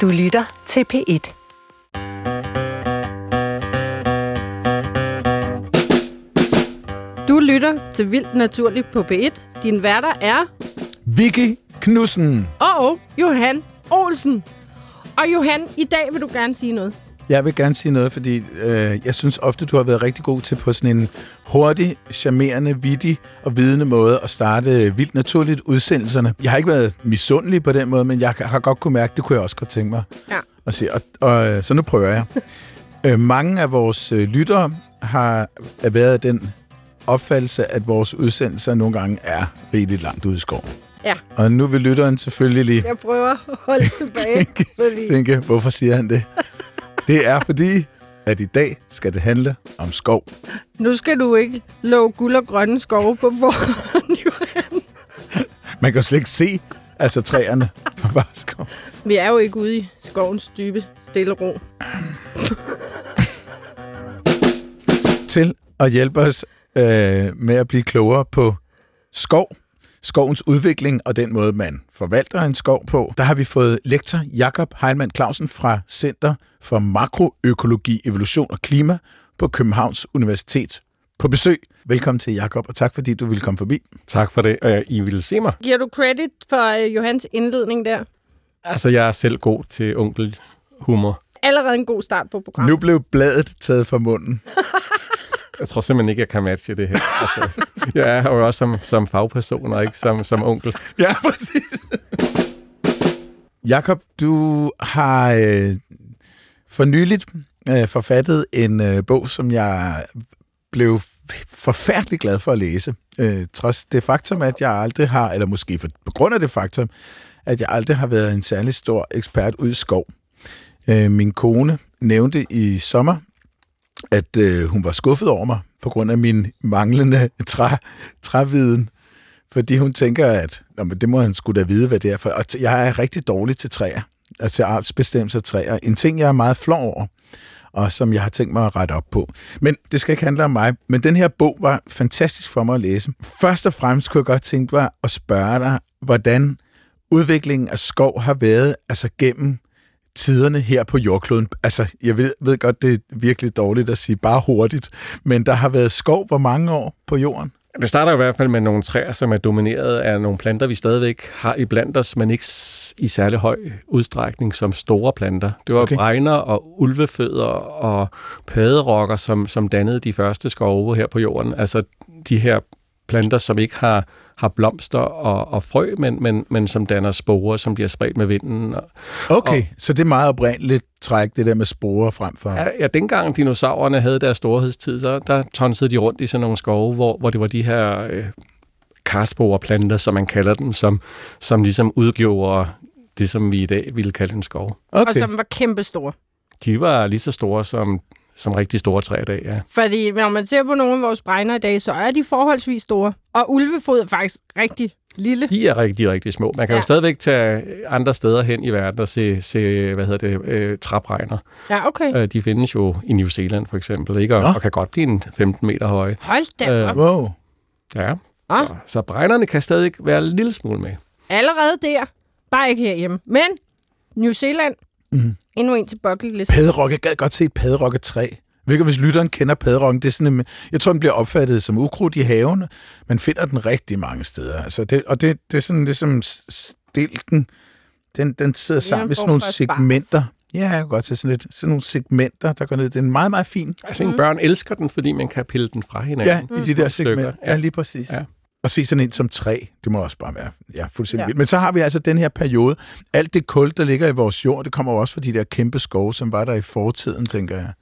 Du lytter til P1. Du lytter til Vildt Naturligt på P1. Din værter er... Vicky Knudsen. Og Johan Olsen. Og Johan, i dag vil du gerne sige noget. Jeg vil gerne sige noget, fordi øh, jeg synes ofte, du har været rigtig god til på sådan en hurtig, charmerende, vittig og vidende måde at starte vildt naturligt udsendelserne. Jeg har ikke været misundelig på den måde, men jeg har godt kunne mærke, det kunne jeg også godt tænke mig Ja. at se. Og, og, øh, så nu prøver jeg. øh, mange af vores øh, lyttere har været den opfattelse, at vores udsendelser nogle gange er rigtig langt ude i skoven. Ja, Og nu vil lytteren selvfølgelig lige jeg prøver at holde tilbage. tænke, tænke, hvorfor siger han det? Det er fordi, at i dag skal det handle om skov. Nu skal du ikke love guld og grønne skove på forhånd, Johan. Man kan slet ikke se altså træerne på bare skov. Vi er jo ikke ude i skovens dybe stille ro. Til at hjælpe os øh, med at blive klogere på skov, skovens udvikling og den måde, man forvalter en skov på. Der har vi fået lektor Jakob Heilmann Clausen fra Center for Makroøkologi, Evolution og Klima på Københavns Universitet på besøg. Velkommen til, Jakob, og tak fordi du ville komme forbi. Tak for det, og I vil se mig. Giver du credit for øh, Johans indledning der? Altså, jeg er selv god til onkelhumor. Allerede en god start på programmet. Nu blev bladet taget fra munden. Jeg tror simpelthen ikke, jeg kan matche det her. Altså, jeg er jo også som, som fagperson, og ikke som, som onkel. Ja, præcis. Jakob, du har øh, for nyligt øh, forfattet en øh, bog, som jeg blev forfærdelig glad for at læse. Øh, trods det faktum, at jeg aldrig har, eller måske for, på grund af det faktum, at jeg aldrig har været en særlig stor ekspert ud i skov. Øh, min kone nævnte i sommer, at øh, hun var skuffet over mig på grund af min manglende træ, træviden. Fordi hun tænker, at Nå, men det må han skulle da vide, hvad det er for. Og t- jeg er rigtig dårlig til træer. Altså til artsbestemmelse af træer. En ting, jeg er meget flov over, og som jeg har tænkt mig at rette op på. Men det skal ikke handle om mig. Men den her bog var fantastisk for mig at læse. Først og fremmest kunne jeg godt tænke mig at spørge dig, hvordan udviklingen af skov har været altså gennem tiderne her på jordkloden. Altså, jeg ved, ved godt, det er virkelig dårligt at sige bare hurtigt, men der har været skov hvor mange år på jorden? Det starter i hvert fald med nogle træer, som er domineret af nogle planter, vi stadigvæk har i blandt os, men ikke i særlig høj udstrækning som store planter. Det var Okay. bregner og ulvefødder og padderokker, som, som dannede de første skove her på jorden. Altså de her planter, som ikke har, har blomster og, og frø, men, men, men som danner sporer, som bliver spredt med vinden. Og, Okay, så det er meget oprindeligt træk, det der med sporer frem for... Ja, ja, dengang dinosaurerne havde deres storhedstid, så der tonsede de rundt i sådan nogle skove, hvor, hvor det var de her øh, karsporeplanter, som man kalder dem, som, som ligesom udgjorde det, som vi i dag ville kalde en skov. Og Okay. som var kæmpestore. De var lige så store som, som rigtig store træer i dag, ja. Fordi når man ser på nogle af vores bregner i dag, så er de forholdsvis store. Og ulvefod er faktisk rigtig lille. De er rigtig, rigtig små. Man kan ja. Jo stadigvæk tage andre steder hen i verden og se, se hvad hedder det, øh, træbregner. Ja, okay. Øh, de findes jo i New Zealand for eksempel, ikke? Og, og kan godt blive en 15 meter høje. Hold da Øh, op. Wow. Ja. Ah. Så, så bregnerne kan stadig være en lille smule med. Allerede der. Bare ikke herhjemme. Men New Zealand. Mhm. Endnu en til bucket list. Padderok, jeg gad godt se et padderokketræ. Jeg ved ikke, hvis lytteren kender padderokken. Det er sådan, en- jeg tror, den bliver opfattet som ukrudt i havene. Man finder den rigtig mange steder. Altså det, og det, det er sådan ligesom stilken. Den, den sidder sammen en med sådan nogle segmenter. Ja, jeg kan godt se sådan lidt. Sådan nogle segmenter, der går ned. Det er meget, meget fin. Altså, mm. børn elsker den, fordi man kan pille den fra hinanden. Ja, i de der stykker, segmenter. Ja, ja. lige præcis. Ja. Og se sådan en som træ, det må også bare være ja, fuldstændig Ja. vildt. Men så har vi altså den her periode. Alt det kul, der ligger i vores jord, det kommer jo også fra de der kæmpe skove, som var der i fortiden, tænker jeg.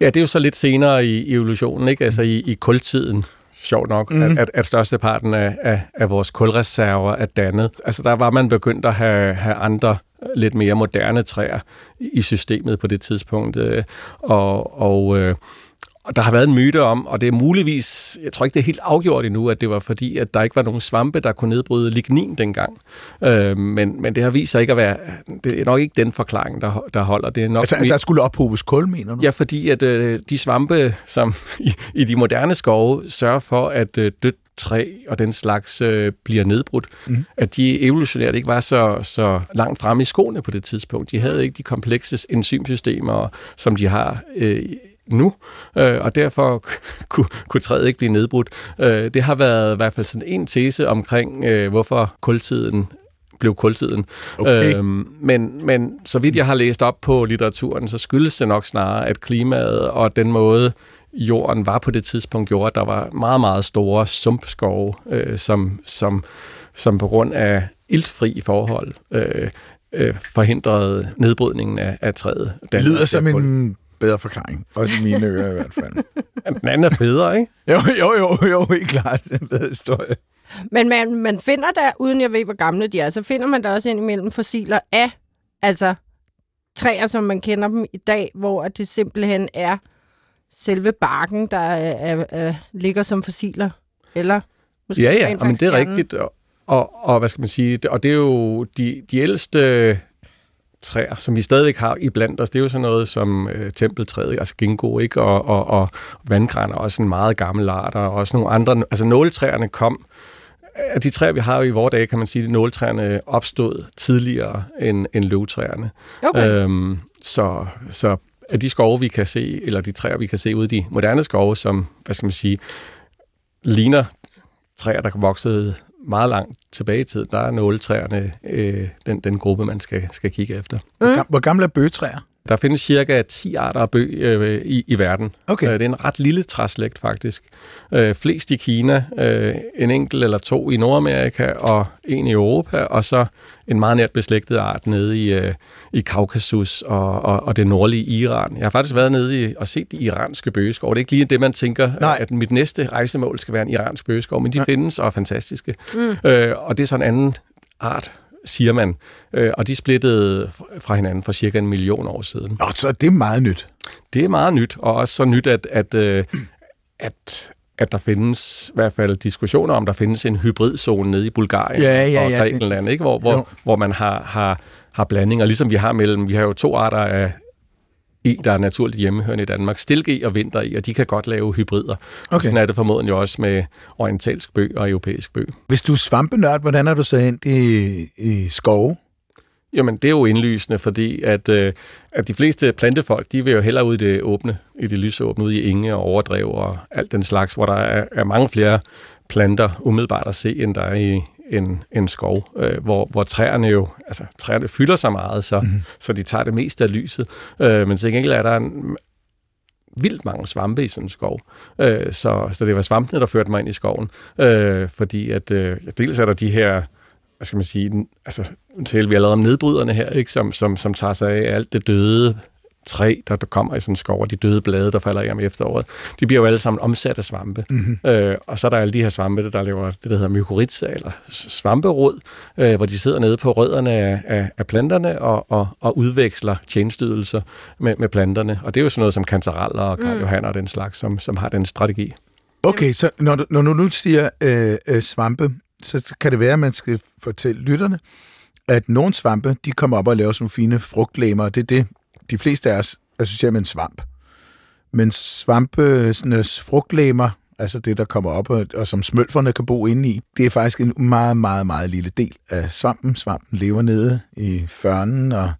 Ja, det er jo så lidt senere i evolutionen, ikke? Altså i, i kultiden, sjovt nok, Mhm. mm. at, at, at størsteparten af, af, af vores kulreserver er dannet. Altså der var man begyndt at have, have andre lidt mere moderne træer i systemet på det tidspunkt. øh, Og, og, øh, og der har været en myte om, og det er muligvis, jeg tror ikke, det er helt afgjort endnu, at det var fordi, at der ikke var nogen svampe, der kunne nedbryde lignin dengang. Øh, men, men det har vist sig ikke at være, det er nok ikke den forklaring, der, der holder. Det er nok Altså, der skulle ophobes kul, mener du? Ja, fordi at øh, de svampe, som i, i de moderne skove, sørger for, at øh, dødt træ og den slags øh, bliver nedbrudt, mm. at de evolutionært ikke var så, så langt fremme i skoene på det tidspunkt. De havde ikke de komplekse enzymsystemer, som de har øh, nu, øh, og derfor kunne, kunne træet ikke blive nedbrudt. Øh, det har været i hvert fald sådan en tese omkring, øh, hvorfor kultiden blev kultiden. Okay. Øhm, men, men så vidt jeg har læst op på litteraturen, så skyldes det nok snarere, at klimaet og den måde, jorden var på det tidspunkt, gjorde, at der var meget, meget store sumpskove, øh, som, som, som på grund af iltfri forhold øh, øh, forhindrede nedbrydningen af, af træet. Det lyder som en bedre forklaring. Også i mine ører i hvert fald. Den anden er federe, ikke? Jo, jo, jo, jo, helt klart. Det er en bedre historie. Men man, man finder der, uden jeg ved, hvor gamle de er, så finder man der også indimellem fossiler af, altså træer, som man kender dem i dag, hvor det simpelthen er selve barken, der er, er, er, ligger som fossiler. Eller måske Ja, ja, men det er rigtigt. Og, og, og hvad skal man sige, og det er jo de, de ældste træer, som vi stadigvæk har i blandt os, det er jo sådan noget som øh, tempeltræet, altså ginkgo, ikke? Og, og, og vandgran er også en meget gammel art, og også nogle andre, altså nåletræerne kom, af de træer, vi har i vores dage, kan man sige, at nåletræerne opstod tidligere end, end løvtræerne. Okay. Øhm, så, så af de skove, vi kan se, eller de træer, vi kan se ude i de moderne skove, som, hvad skal man sige, ligner træer, der voksede meget langt tilbage i tid, der er nåletræerne øh, den, den gruppe, man skal, skal kigge efter. Hvor, gam- hvor gamle er bøgetræer? Der findes cirka 10 arter af bøg øh, i, i verden. Okay. Øh, det er en ret lille træslægt faktisk. Øh, flest i Kina, øh, en enkelt eller to i Nordamerika og en i Europa, og så en meget nært beslægtet art nede i, øh, i Kaukasus og, og, og det nordlige Iran. Jeg har faktisk været nede i, og set de iranske bøgeskov. Det er ikke lige det, man tænker, Nej. at mit næste rejsemål skal være en iransk bøgeskov, men de findes og er fantastiske. Mm. Øh, og det er sådan en anden art, siger man. Øh, og de splittede fra hinanden for cirka en million år siden. Nå, så det er meget nyt. Det er meget nyt, og også så nyt, at, at, øh, at, at der findes i hvert fald diskussioner om, der findes en hybridzone nede i Bulgarien Ja, ja, og ja, Grækenland, ikke? Hvor, Jo. hvor, hvor man har, har, har blandinger, ligesom vi har mellem, vi har jo to arter af E, der er naturligt hjemmehørende i Danmark, stilge og vinter og de kan godt lave hybrider. Okay. Okay. Sådan er det formodentlig jo også med orientalsk bøg og europæisk bøg. Hvis du er svampenørd, hvordan er du så ind i, i skove? Jamen, det er jo indlysende, fordi at, øh, at de fleste plantefolk, de vil jo hellere ud i det åbne, i det lysåbne, ud i enge og overdrev og alt den slags, hvor der er, er mange flere planter umiddelbart at se, end der er i en, en skov, øh, hvor, hvor træerne jo, altså træerne fylder så meget, så, mm. så de tager det meste af lyset. Øh, men til gengæld er der en, vildt mange svampe i sådan en skov. Øh, så, så det var svampene, der førte mig ind i skoven. Øh, fordi at øh, dels er der de her hvad skal man sige, den- altså, nu taler vi allerede om nedbryderne her, ikke? Som, som, som tager sig af alt det døde træ, der, der kommer i sådan en skov, og de døde blade, der falder af om efteråret. De bliver jo alle sammen omsat af svampe. Mm-hmm. Øh, og så er der alle de her svampe, der laver det, der hedder mykorrhiza, eller svamperod, øh, hvor de sidder nede på rødderne af, af, af planterne og, og, og udveksler tjenesteydelser med, med planterne. Og det er jo sådan noget som kantareller og Karl mm. Johanner og den slags, som, som har den strategi. Okay, så når du, når du nu siger øh, øh, svampe, så kan det være, at man skal fortælle lytterne, at nogle svampe, de kommer op og laver sådan nogle fine frugtlæmer, og det er det, de fleste af os associerer med en svamp. Men svampenes frugtlæmer, altså det, der kommer op, og, og som smølferne kan bo inde i, det er faktisk en meget, meget, meget lille del af svampen. Svampen lever nede i førnen og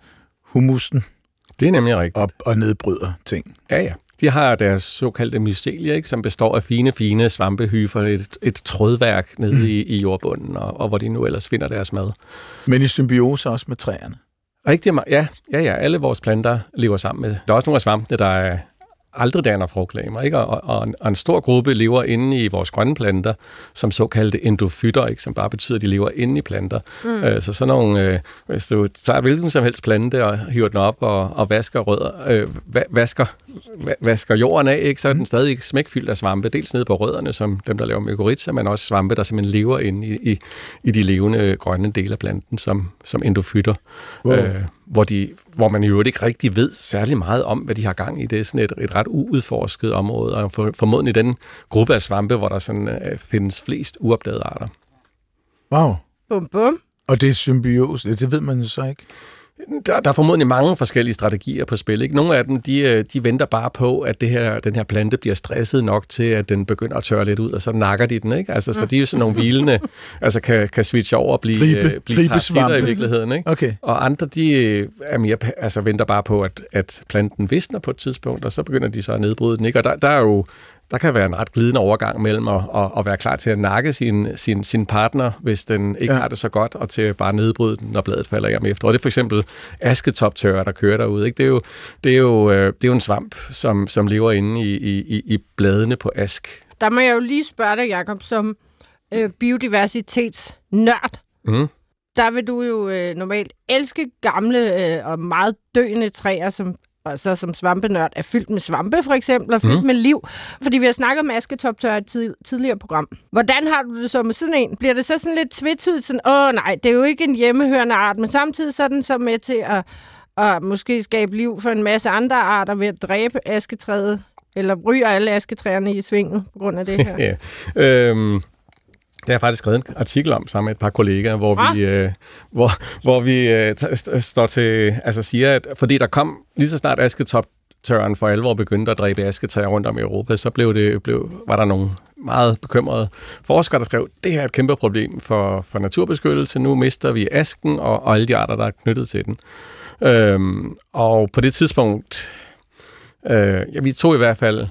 humusen Det er nemlig rigtigt. op og nedbryder ting. Ja, ja. De har deres såkaldte mycelier, ikke, som består af fine, fine svampehyfer, et, et trådværk nede mm. i, i jordbunden, og, og hvor de nu ellers finder deres mad. Men i symbiose også med træerne. Rigtig meget. Ja, ja, ja. Alle vores planter lever sammen med. Der er også nogle af svampene, der er aldrig danner frugtlegemer, ikke? Og, og, en, og en stor gruppe lever inde i vores grønne planter, som såkaldte endofytter, ikke? som bare betyder, at de lever inde i planter. Mm. Øh, så sådan nogle, øh, hvis du tager hvilken som helst plante og hiver den op og, og vasker rødder, øh, va- vasker, va- vasker jorden af, ikke? så er den stadig smækfyldt af svampe, dels nede på rødderne, som dem, der laver mykorrhiza, men også svampe, der simpelthen lever inde i, i, i de levende grønne dele af planten, som, som endofytter. Wow. Øh, hvor, de, hvor man i øvrigt ikke rigtig ved særlig meget om, hvad de har gang i. Det er sådan et, et ret uudforsket område, og for, formodentlig den gruppe af svampe, hvor der sådan, øh, findes flest uopdagede arter. Wow. Bum, bum. Og det er symbiose, det ved man jo så ikke. Der, der er formodentlig mange forskellige strategier på spil. Ikke? Nogle af dem, de, øh, de venter bare på, at det her, den her plante bliver stresset nok til, at den begynder at tørre lidt ud, og så nakker de den. Ikke? Altså, så de er jo sådan nogle hvilende, altså kan, kan switche over og blive, Gribe- øh, blive parasitter gribesvampe. i virkeligheden. Ikke? Okay. Og andre, de er mere, altså venter bare på, at, at planten visner på et tidspunkt, og så begynder de så at nedbryde den. Ikke? Og der, der er jo der kan være en ret glidende overgang mellem at, at, at være klar til at nakke sin, sin, sin partner, hvis den ikke Ja. har det så godt, og til bare nedbryde den, når bladet falder hjem efter. Og det er for eksempel asketoptørre, der kører derude. Ikke? Det, er jo, det, er jo, øh, det er jo en svamp, som, som lever inde i, i, i- i bladene på ask. Der må jeg jo lige spørge dig, Jacob, som øh, biodiversitetsnørd. Mm. Der vil du jo øh, normalt elske gamle øh, og meget døende træer, som og så som svampenørd er fyldt med svampe, for eksempel, og fyldt mm. Med liv. Fordi vi har snakket om asketoptør i et tid, tidligere program. Hvordan har du det så med sådan en? Bliver det så sådan lidt tvetydigt, sådan, åh nej, det er jo ikke en hjemmehørende art, men samtidig så er den så med til at, at måske skabe liv for en masse andre arter ved at dræbe asketræet, eller ryger alle asketræerne i svinget på grund af det her. Øhm, det har jeg faktisk skrevet en artikel om sammen med et par kollegaer, hvor Ah. vi, øh, hvor, hvor vi øh, t- står til, altså siger, at fordi der kom lige så snart asketop tøren for alvor begyndte at dræbe asketræer rundt om i Europa, så blev det, blev, var der nogle meget bekymrede forskere, der skrev, det her er et kæmpe problem for, for naturbeskyttelse. Nu mister vi asken og, og alle de arter, der er knyttet til den. Øhm, og på det tidspunkt, øh, ja, vi tog i hvert fald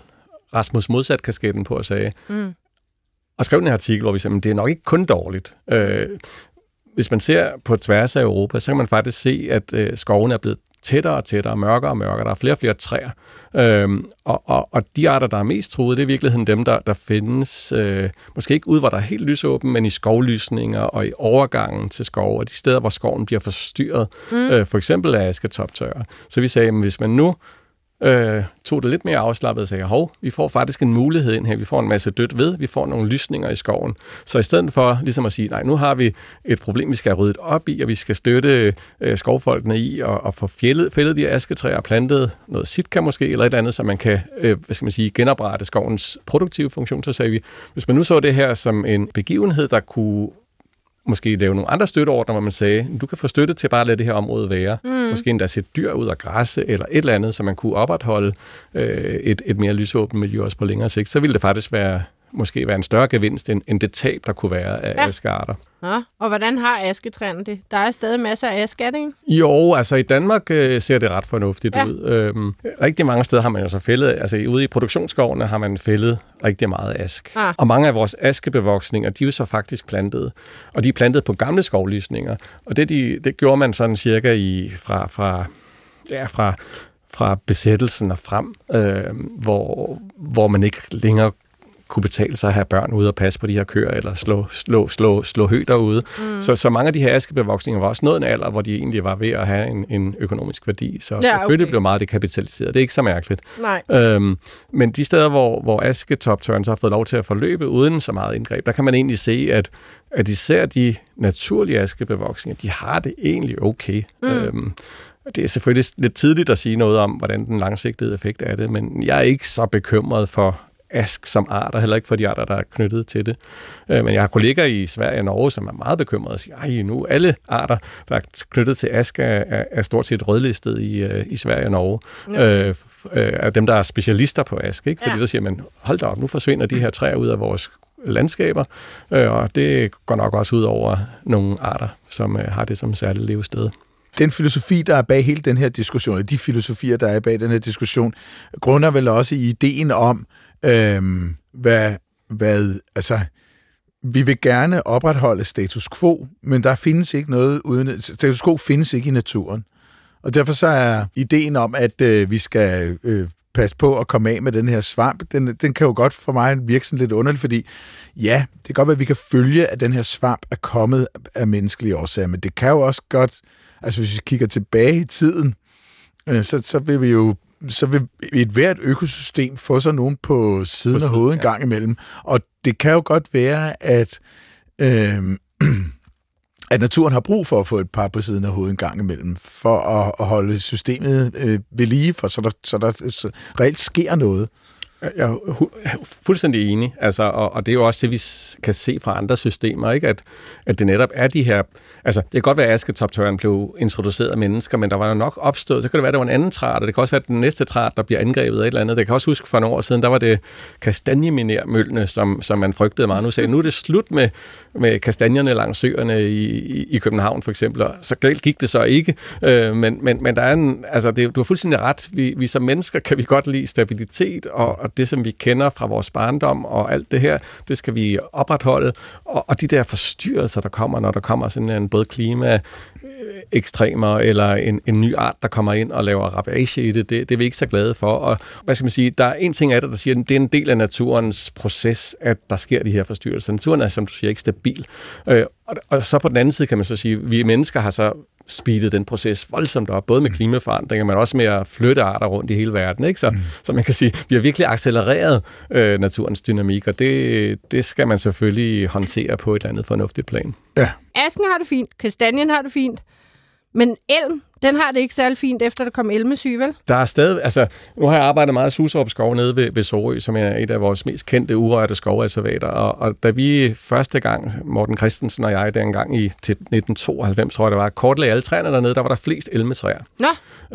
Rasmus modsat kasketten på og sagde, Mm. Og skrev den her artikel, hvor vi sagde, at det er nok ikke kun dårligt. Øh, hvis man ser på tværs af Europa, så kan man faktisk se, at øh, skoven er blevet tættere og tættere, mørkere og mørkere. Der er flere og flere træer. Øhm, og, og, og de arter, der er mest truede, det er i virkeligheden dem, der, der findes, øh, måske ikke ud, hvor der er helt lysåben, men i skovlysninger og i overgangen til skov, og de steder, hvor skoven bliver forstyrret, mm. øh, for eksempel af asketoptørre. Så vi sagde, at hvis man nu øh, tog det lidt mere afslappet og sagde, hov, vi får faktisk en mulighed ind her, vi får en masse dødt ved, vi får nogle lysninger i skoven. Så i stedet for ligesom at sige, nej, nu har vi et problem, vi skal have ryddet op i, og vi skal støtte øh, skovfolkene i og, og få fældet, fældet de asketræer og plantet noget sitka måske, eller et eller andet, så man kan, øh, hvad skal man sige, genoprette skovens produktive funktion. Så sagde vi, hvis man nu så det her som en begivenhed, der kunne måske lave nogle andre støtteordner, hvor man sagde, du kan få støtte til bare at lade det her område være. Mm. Måske endda sætte dyr ud og græsse eller et eller andet, så man kunne opretholde øh, et, et mere lysåbent miljø også på længere sigt. Så ville det faktisk være måske være en større gevinst, end, end det tab, der kunne være af Ja. ja. askearter. Nå, og hvordan har asketræerne det? Der er stadig masser af aske, er det ikke? Jo, altså i Danmark øh, ser det ret fornuftigt Ja. ja. ud. Øhm, rigtig mange steder har man jo så fældet, altså ude i produktionsskovene har man fældet rigtig meget ask. Ah. Og mange af vores askebevoksninger, de er jo så faktisk plantet. Og de er plantet på gamle skovlysninger. Og det, de, det gjorde man sådan cirka i, fra, fra, ja, fra, fra besættelsen og frem, øh, hvor, hvor man ikke længere kunne betale sig at have børn ude og passe på de her køer, eller slå, slå, slå, slå hø derude. Mm. Så, så mange af de her askebevoksninger var også nået en alder, hvor de egentlig var ved at have en, en økonomisk værdi. Så Ja, selvfølgelig okay. blev meget dekapitaliseret. Det er ikke så mærkeligt. Nej. Øhm, men de steder, hvor, hvor asketoptørn så har fået lov til at forløbe uden så meget indgreb, der kan man egentlig se, at, at især de naturlige askebevoksninger, de har det egentlig okay. Mm. Øhm, det er selvfølgelig lidt tidligt at sige noget om, hvordan den langsigtede effekt er det, men jeg er ikke så bekymret for ask som arter, heller ikke for de arter, der er knyttet til det. Øh, Men jeg har kolleger i Sverige og Norge, som er meget bekymrede og siger, ej, nu alle arter, der er knyttet til ask, er, er, er stort set rødlistet i, øh, i Sverige og Norge. Ja. Øh, øh, er dem, der er specialister på ask, ikke? Fordi Ja. der siger man, hold da op, nu forsvinder de her træer ud af vores landskaber, øh, og det går nok også ud over nogle arter, som øh, har det som særligt levested. den filosofi, der er bag hele den her diskussion, eller de filosofier, der er bag den her diskussion, grunder vel også i ideen om, øhm, hvad, hvad, altså, vi vil gerne opretholde status quo, men der findes ikke noget uden, status quo findes ikke i naturen. Og derfor så er ideen om, at øh, vi skal øh, passe på at komme af med den her svamp, den, den kan jo godt for mig virke sådan lidt underligt, fordi ja, det kan godt være, at vi kan følge, at den her svamp er kommet af menneskelige årsager, men det kan jo også godt, altså hvis vi kigger tilbage i tiden, øh, så, så vil vi jo så vil et hvert økosystem få sig nogen på siden På af hovedet en ja. gang imellem. Og det kan jo godt være, at, øh, at naturen har brug for at få et par på siden af hovedet en gang imellem, for at, at holde systemet øh, ved lige, for så der, så der så reelt sker noget. Jeg er fuldstændig enig, altså, og, og det er jo også det, vi kan se fra andre systemer, ikke? At, at det netop er de her... Altså, det kan godt være, at asketoptøren blev introduceret af mennesker, men der var jo nok opstået, så kan det være, at det var en anden træt, og det kan også være, at den næste træt, der bliver angrebet af et eller andet. Jeg kan også huske for nogle år siden, der var det kastanjeminermøllene, som, som man frygtede meget. Nu sagde nu er det slut med, med kastanjerne langs søerne i, i, i København, for eksempel. Og Så galt gik det så ikke, øh, men, men, men der er en... Altså, det, du har fuldstændig ret. Vi, vi som mennesker kan vi godt lide stabilitet, og, og det, som vi kender fra vores barndom og alt det her, det skal vi opretholde. Og, og de der forstyrrelser, der kommer, når der kommer sådan en både klima øh, ekstremer eller en, en ny art, der kommer ind og laver ravage i det, det, det er vi ikke så glade for. Og hvad skal man sige, der er en ting af det, der siger, at det er en del af naturens proces, at der sker de her forstyrrelser. Naturen er, som du siger, ikke stabil. Øh, og, og så på den anden side kan man så sige, at vi mennesker har så speedet den proces voldsomt op, både med mm. klimaforandringer, men også med at flytte arter rundt i hele verden. Ikke? Så, mm. så man kan sige, vi har virkelig accelereret øh, naturens dynamik, og det, det skal man selvfølgelig håndtere på et eller andet fornuftigt plan. Ja. Asken har det fint, kastanjen har det fint, men elm, den har det ikke særlig fint, efter der kom elmesyg, vel? Der er stadig, altså, nu har jeg arbejdet meget i Suserup skov nede ved, ved Sorø, som er et af vores mest kendte urørte skovreservater, og, og da vi første gang, Morten Christensen og jeg, dengang i til 1992, tror jeg det var, kortlægge alle træerne dernede, der var der flest elmetræer. Nå.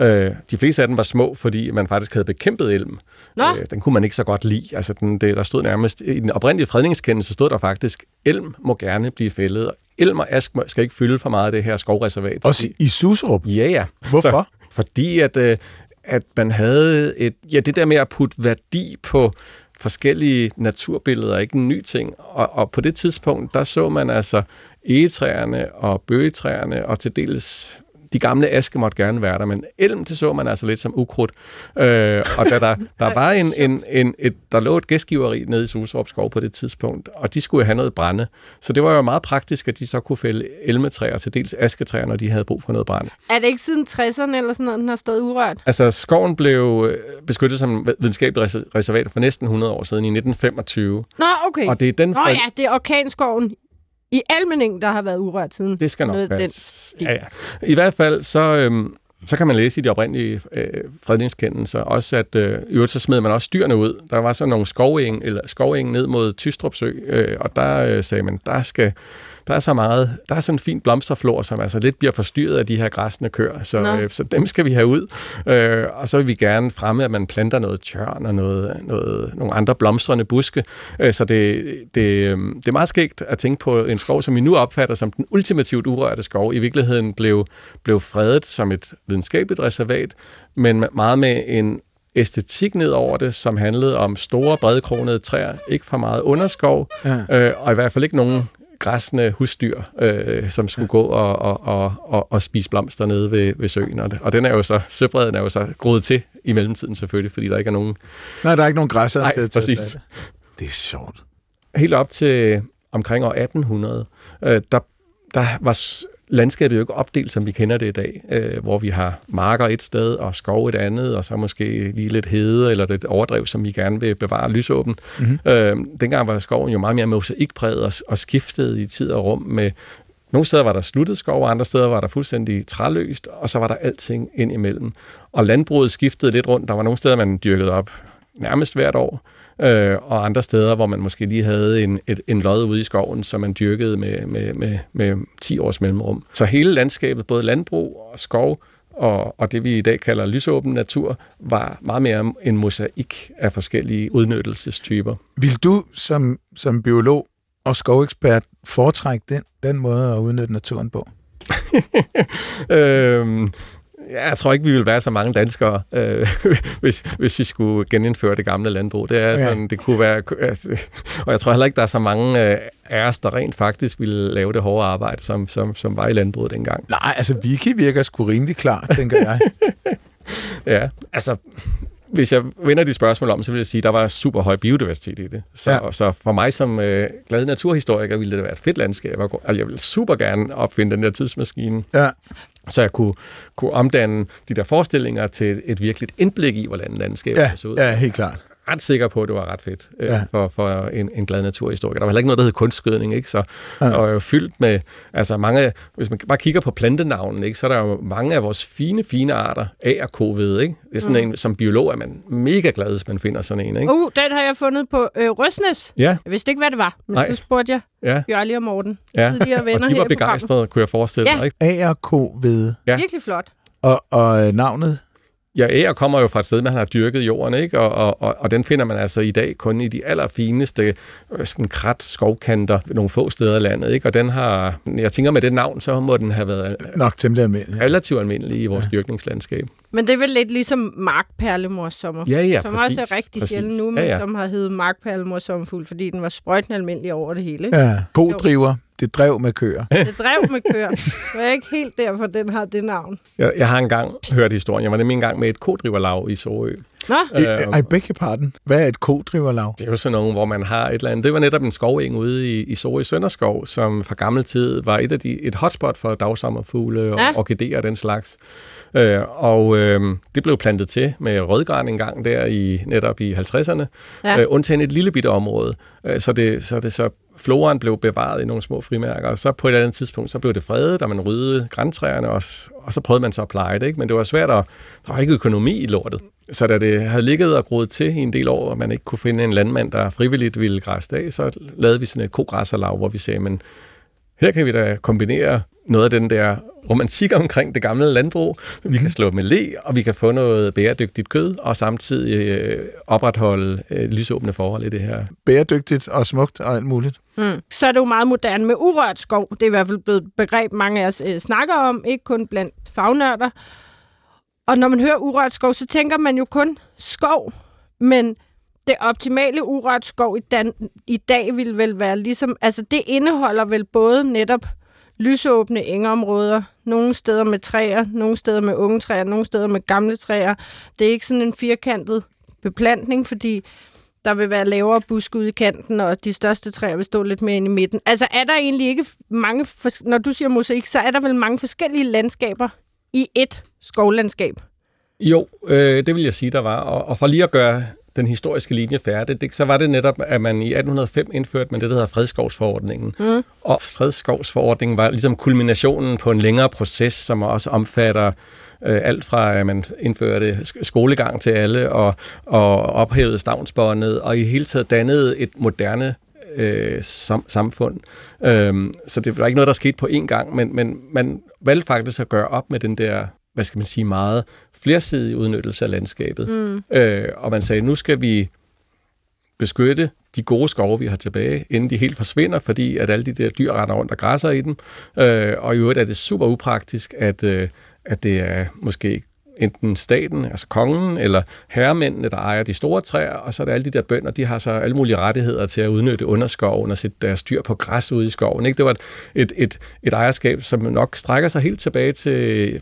Øh, de fleste af dem var små, fordi man faktisk havde bekæmpet elm. Nå. Øh, den kunne man ikke så godt lide. Altså, den, det, der stod nærmest, i den oprindelige fredningskendelse stod der faktisk, elm må gerne blive fældet, Elm og ask skal ikke fylde for meget af det her skovreservat. Også i Suserup? Ja, ja. Hvorfor? Så, fordi at, øh, at man havde et, ja, det der med at putte værdi på forskellige naturbilleder er ikke en ny ting. Og, og på det tidspunkt, der så man altså egetræerne og bøgetræerne og til dels de gamle aske måtte gerne være der, men elm, det så man altså lidt som ukrudt. Øh, og da der, der var en, en, en, et, der lå et gæstgiveri nede i Suserup skov på det tidspunkt, og de skulle have noget brænde. Så det var jo meget praktisk, at de så kunne fælde elmetræer, til dels asketræer, når de havde brug for noget brænde. Er det ikke siden 60'erne eller sådan noget, den har stået urørt? Altså, skoven blev øh, beskyttet som videnskabeligt reservat for næsten 100 år siden, i 1925. Nå, okay. Og det er den Nå ja, det er orkanskoven i Almening, der har været urørt siden. Det skal nok. Den ja, ja. I hvert fald, så, øhm, så kan man læse i de oprindelige øh, fredningskendelser også, at øh, i øvrigt så smed man også dyrene ud. Der var så nogle skoveng, eller skoveng ned mod Tystrupsø, øh, og der øh, sagde man, der skal der er så meget, der er sådan en fin blomsterflor, som altså lidt bliver forstyrret af de her græsne køer, så, øh, så dem skal vi have ud. Øh, og så vil vi gerne fremme, at man planter noget tjørn og noget, noget, nogle andre blomstrende buske. Øh, så det, det, øh, det er meget skægt at tænke på en skov, som vi nu opfatter som den ultimativt urørte skov, i virkeligheden blev, blev fredet som et videnskabeligt reservat, men meget med en æstetik ned over det, som handlede om store, bredkronede træer, ikke for meget underskov, ja. øh, og i hvert fald ikke nogen græsne husdyr, øh, som skulle gå og, og, og, og, og spise blomster nede ved, ved søen. Og, og den er jo så, søbredden er jo så groet til i mellemtiden selvfølgelig, fordi der ikke er nogen... Nej, der er ikke nogen græsser Nej, til, præcis. Til det er sjovt. Helt op til omkring år 1800, øh, der, der var landskabet jo ikke opdelt, som vi kender det i dag, øh, hvor vi har marker et sted og skov et andet, og så måske lige lidt hede eller lidt overdrev, som vi gerne vil bevare lysåben. Mm-hmm. Øh, dengang var skoven jo meget mere mosaikpræget og, og skiftede i tid og rum med nogle steder var der sluttet skov, og andre steder var der fuldstændig træløst, og så var der alting ind imellem. Og landbruget skiftede lidt rundt. Der var nogle steder, man dyrkede op nærmest hvert år, øh, og andre steder, hvor man måske lige havde en, et, en lod ude i skoven, som man dyrkede med, med, med, med 10 års mellemrum. Så hele landskabet, både landbrug og skov, og, og det vi i dag kalder lysåben natur, var meget mere en mosaik af forskellige udnyttelsestyper. Vil du som, som biolog og skovekspert foretrække den, den måde at udnytte naturen på? øhm, jeg tror ikke, vi vil være så mange danskere, øh, hvis, hvis vi skulle genindføre det gamle landbrug. Det er ja. sådan, det kunne være... Og jeg tror heller ikke, der er så mange øh, af os, der rent faktisk ville lave det hårde arbejde, som, som, som var i landbruget dengang. Nej, altså Vicky virker sgu rimelig klar, tænker jeg. ja, altså hvis jeg vender de spørgsmål om, så vil jeg sige, at der var super høj biodiversitet i det. Så, ja. så for mig som øh, glad naturhistoriker ville det være et fedt landskab. Og jeg ville super gerne opfinde den der tidsmaskine. Ja. Så jeg kunne, kunne omdanne de der forestillinger til et virkeligt indblik i, hvordan landskabet ja, ser ud. Ja, helt klart. Ret sikker på, at det var ret fedt øh, Ja. for, for en, en glad naturhistoriker. Der var heller ikke noget, der hed kunstskydning, ikke? Så Ja. var jo fyldt med, altså mange, hvis man bare kigger på plantenavnen, ikke? så er der jo mange af vores fine, fine arter, A og kovede, ikke? Det er sådan mm. en, som biolog er man mega glad, hvis man finder sådan en, ikke? Uh, den har jeg fundet på øh, Røsnes. Ja, Jeg vidste ikke, hvad det var, men Nej. så spurgte jeg ja, Bjørli og Morten. ja. Tidligere venner Og de var begejstrede, kunne jeg forestille Ja. mig, ikke? ARK ved. Ja. Virkelig flot. Og, og navnet? Ja, ære kommer jo fra et sted, man har dyrket jorden, ikke? Og, og, og, og den finder man altså i dag kun i de allerfineste øh, sådan krat skovkanter nogle få steder i landet, ikke? Og den har, jeg tænker med det navn, så må den have været Nok temmelig almindelig. relativt almindelig i vores ja. dyrkningslandskab. Men det er vel lidt ligesom markperlemors sommer. Ja, ja, som præcis. også er rigtig præcis. sjældent nu, men ja, ja. som har heddet markperlemors sommerfugl, fordi den var sprøjtende almindelig over det hele. Ikke? Ja. Kodriver. Det drev med køer. Det drev med køer. Det er ikke helt derfor, den har det navn. Jeg, jeg har engang hørt historien. Jeg var nemlig engang med et kodriverlag i Sorø. Nå, Øh, Ej, begge parten. Hvad er et kodriverlag? Det er jo sådan nogle, hvor man har et eller andet. Det var netop en skoveng ude i, i Sorø Sønderskov, som fra gammel tid var et af de, et hotspot for dagsommerfugle og ja. orkideer og den slags. Øh, og øh, det blev plantet til med rødgran en gang der i netop i 50'erne, Ja. øh, undtagen et lille bitte område. Øh, så, det, så det så floraen blev bevaret i nogle små frimærker, og så på et eller andet tidspunkt, så blev det fredet, og man ryddede græntræerne, og, og så prøvede man så at pleje det, ikke? men det var svært at, der var ikke økonomi i lortet. Så da det havde ligget og groet til i en del år, og man ikke kunne finde en landmand, der frivilligt ville græsse det af, så lavede vi sådan et kogræsserlag, hvor vi sagde, men her kan vi da kombinere noget af den der romantik omkring det gamle landbrug. Vi kan slå med le, og vi kan få noget bæredygtigt kød, og samtidig øh, opretholde øh, lysåbne forhold i det her. Bæredygtigt og smukt og alt muligt. mm. så er det jo meget moderne med urørt skov. Det er i hvert fald blevet et begreb, mange af os øh, snakker om, ikke kun blandt fagnørder. Og når man hører urørt skov, så tænker man jo kun skov, men det optimale urørt i, dan- i dag vil vel være ligesom, altså det indeholder vel både netop lysåbne engeområder, nogle steder med træer, nogle steder med unge træer, nogle steder med gamle træer. Det er ikke sådan en firkantet beplantning, fordi der vil være lavere busk ude i kanten, og de største træer vil stå lidt mere ind i midten. Altså er der egentlig ikke mange, når du siger mosaik, så er der vel mange forskellige landskaber i et skovlandskab? Jo, øh, det vil jeg sige, der var. Og, og for lige at gøre den historiske linje færdig, det, så var det netop, at man i 1805 indførte man det, der hedder fredskovsforordningen. Mm. Og fredskovsforordningen var ligesom kulminationen på en længere proces, som også omfatter øh, alt fra, at man indførte sk- skolegang til alle, og, og ophævede stavnsbåndet, og i hele taget dannede et moderne øh, sam- samfund. Øhm, så det var ikke noget, der skete på én gang, men, men man valgte faktisk at gøre op med den der hvad skal man sige, meget flersidige udnyttelse af landskabet. Mm. Øh, og man sagde, nu skal vi beskytte de gode skove, vi har tilbage, inden de helt forsvinder, fordi at alle de der dyr render rundt og græsser i dem. Øh, og i øvrigt er det super upraktisk, at, øh, at det er måske enten staten, altså kongen, eller herremændene, der ejer de store træer, og så er der alle de der bønder, de har så alle mulige rettigheder til at udnytte underskoven og sætte deres dyr på græs ude i skoven. Ikke? Det var et, et, et, et ejerskab, som nok strækker sig helt tilbage til,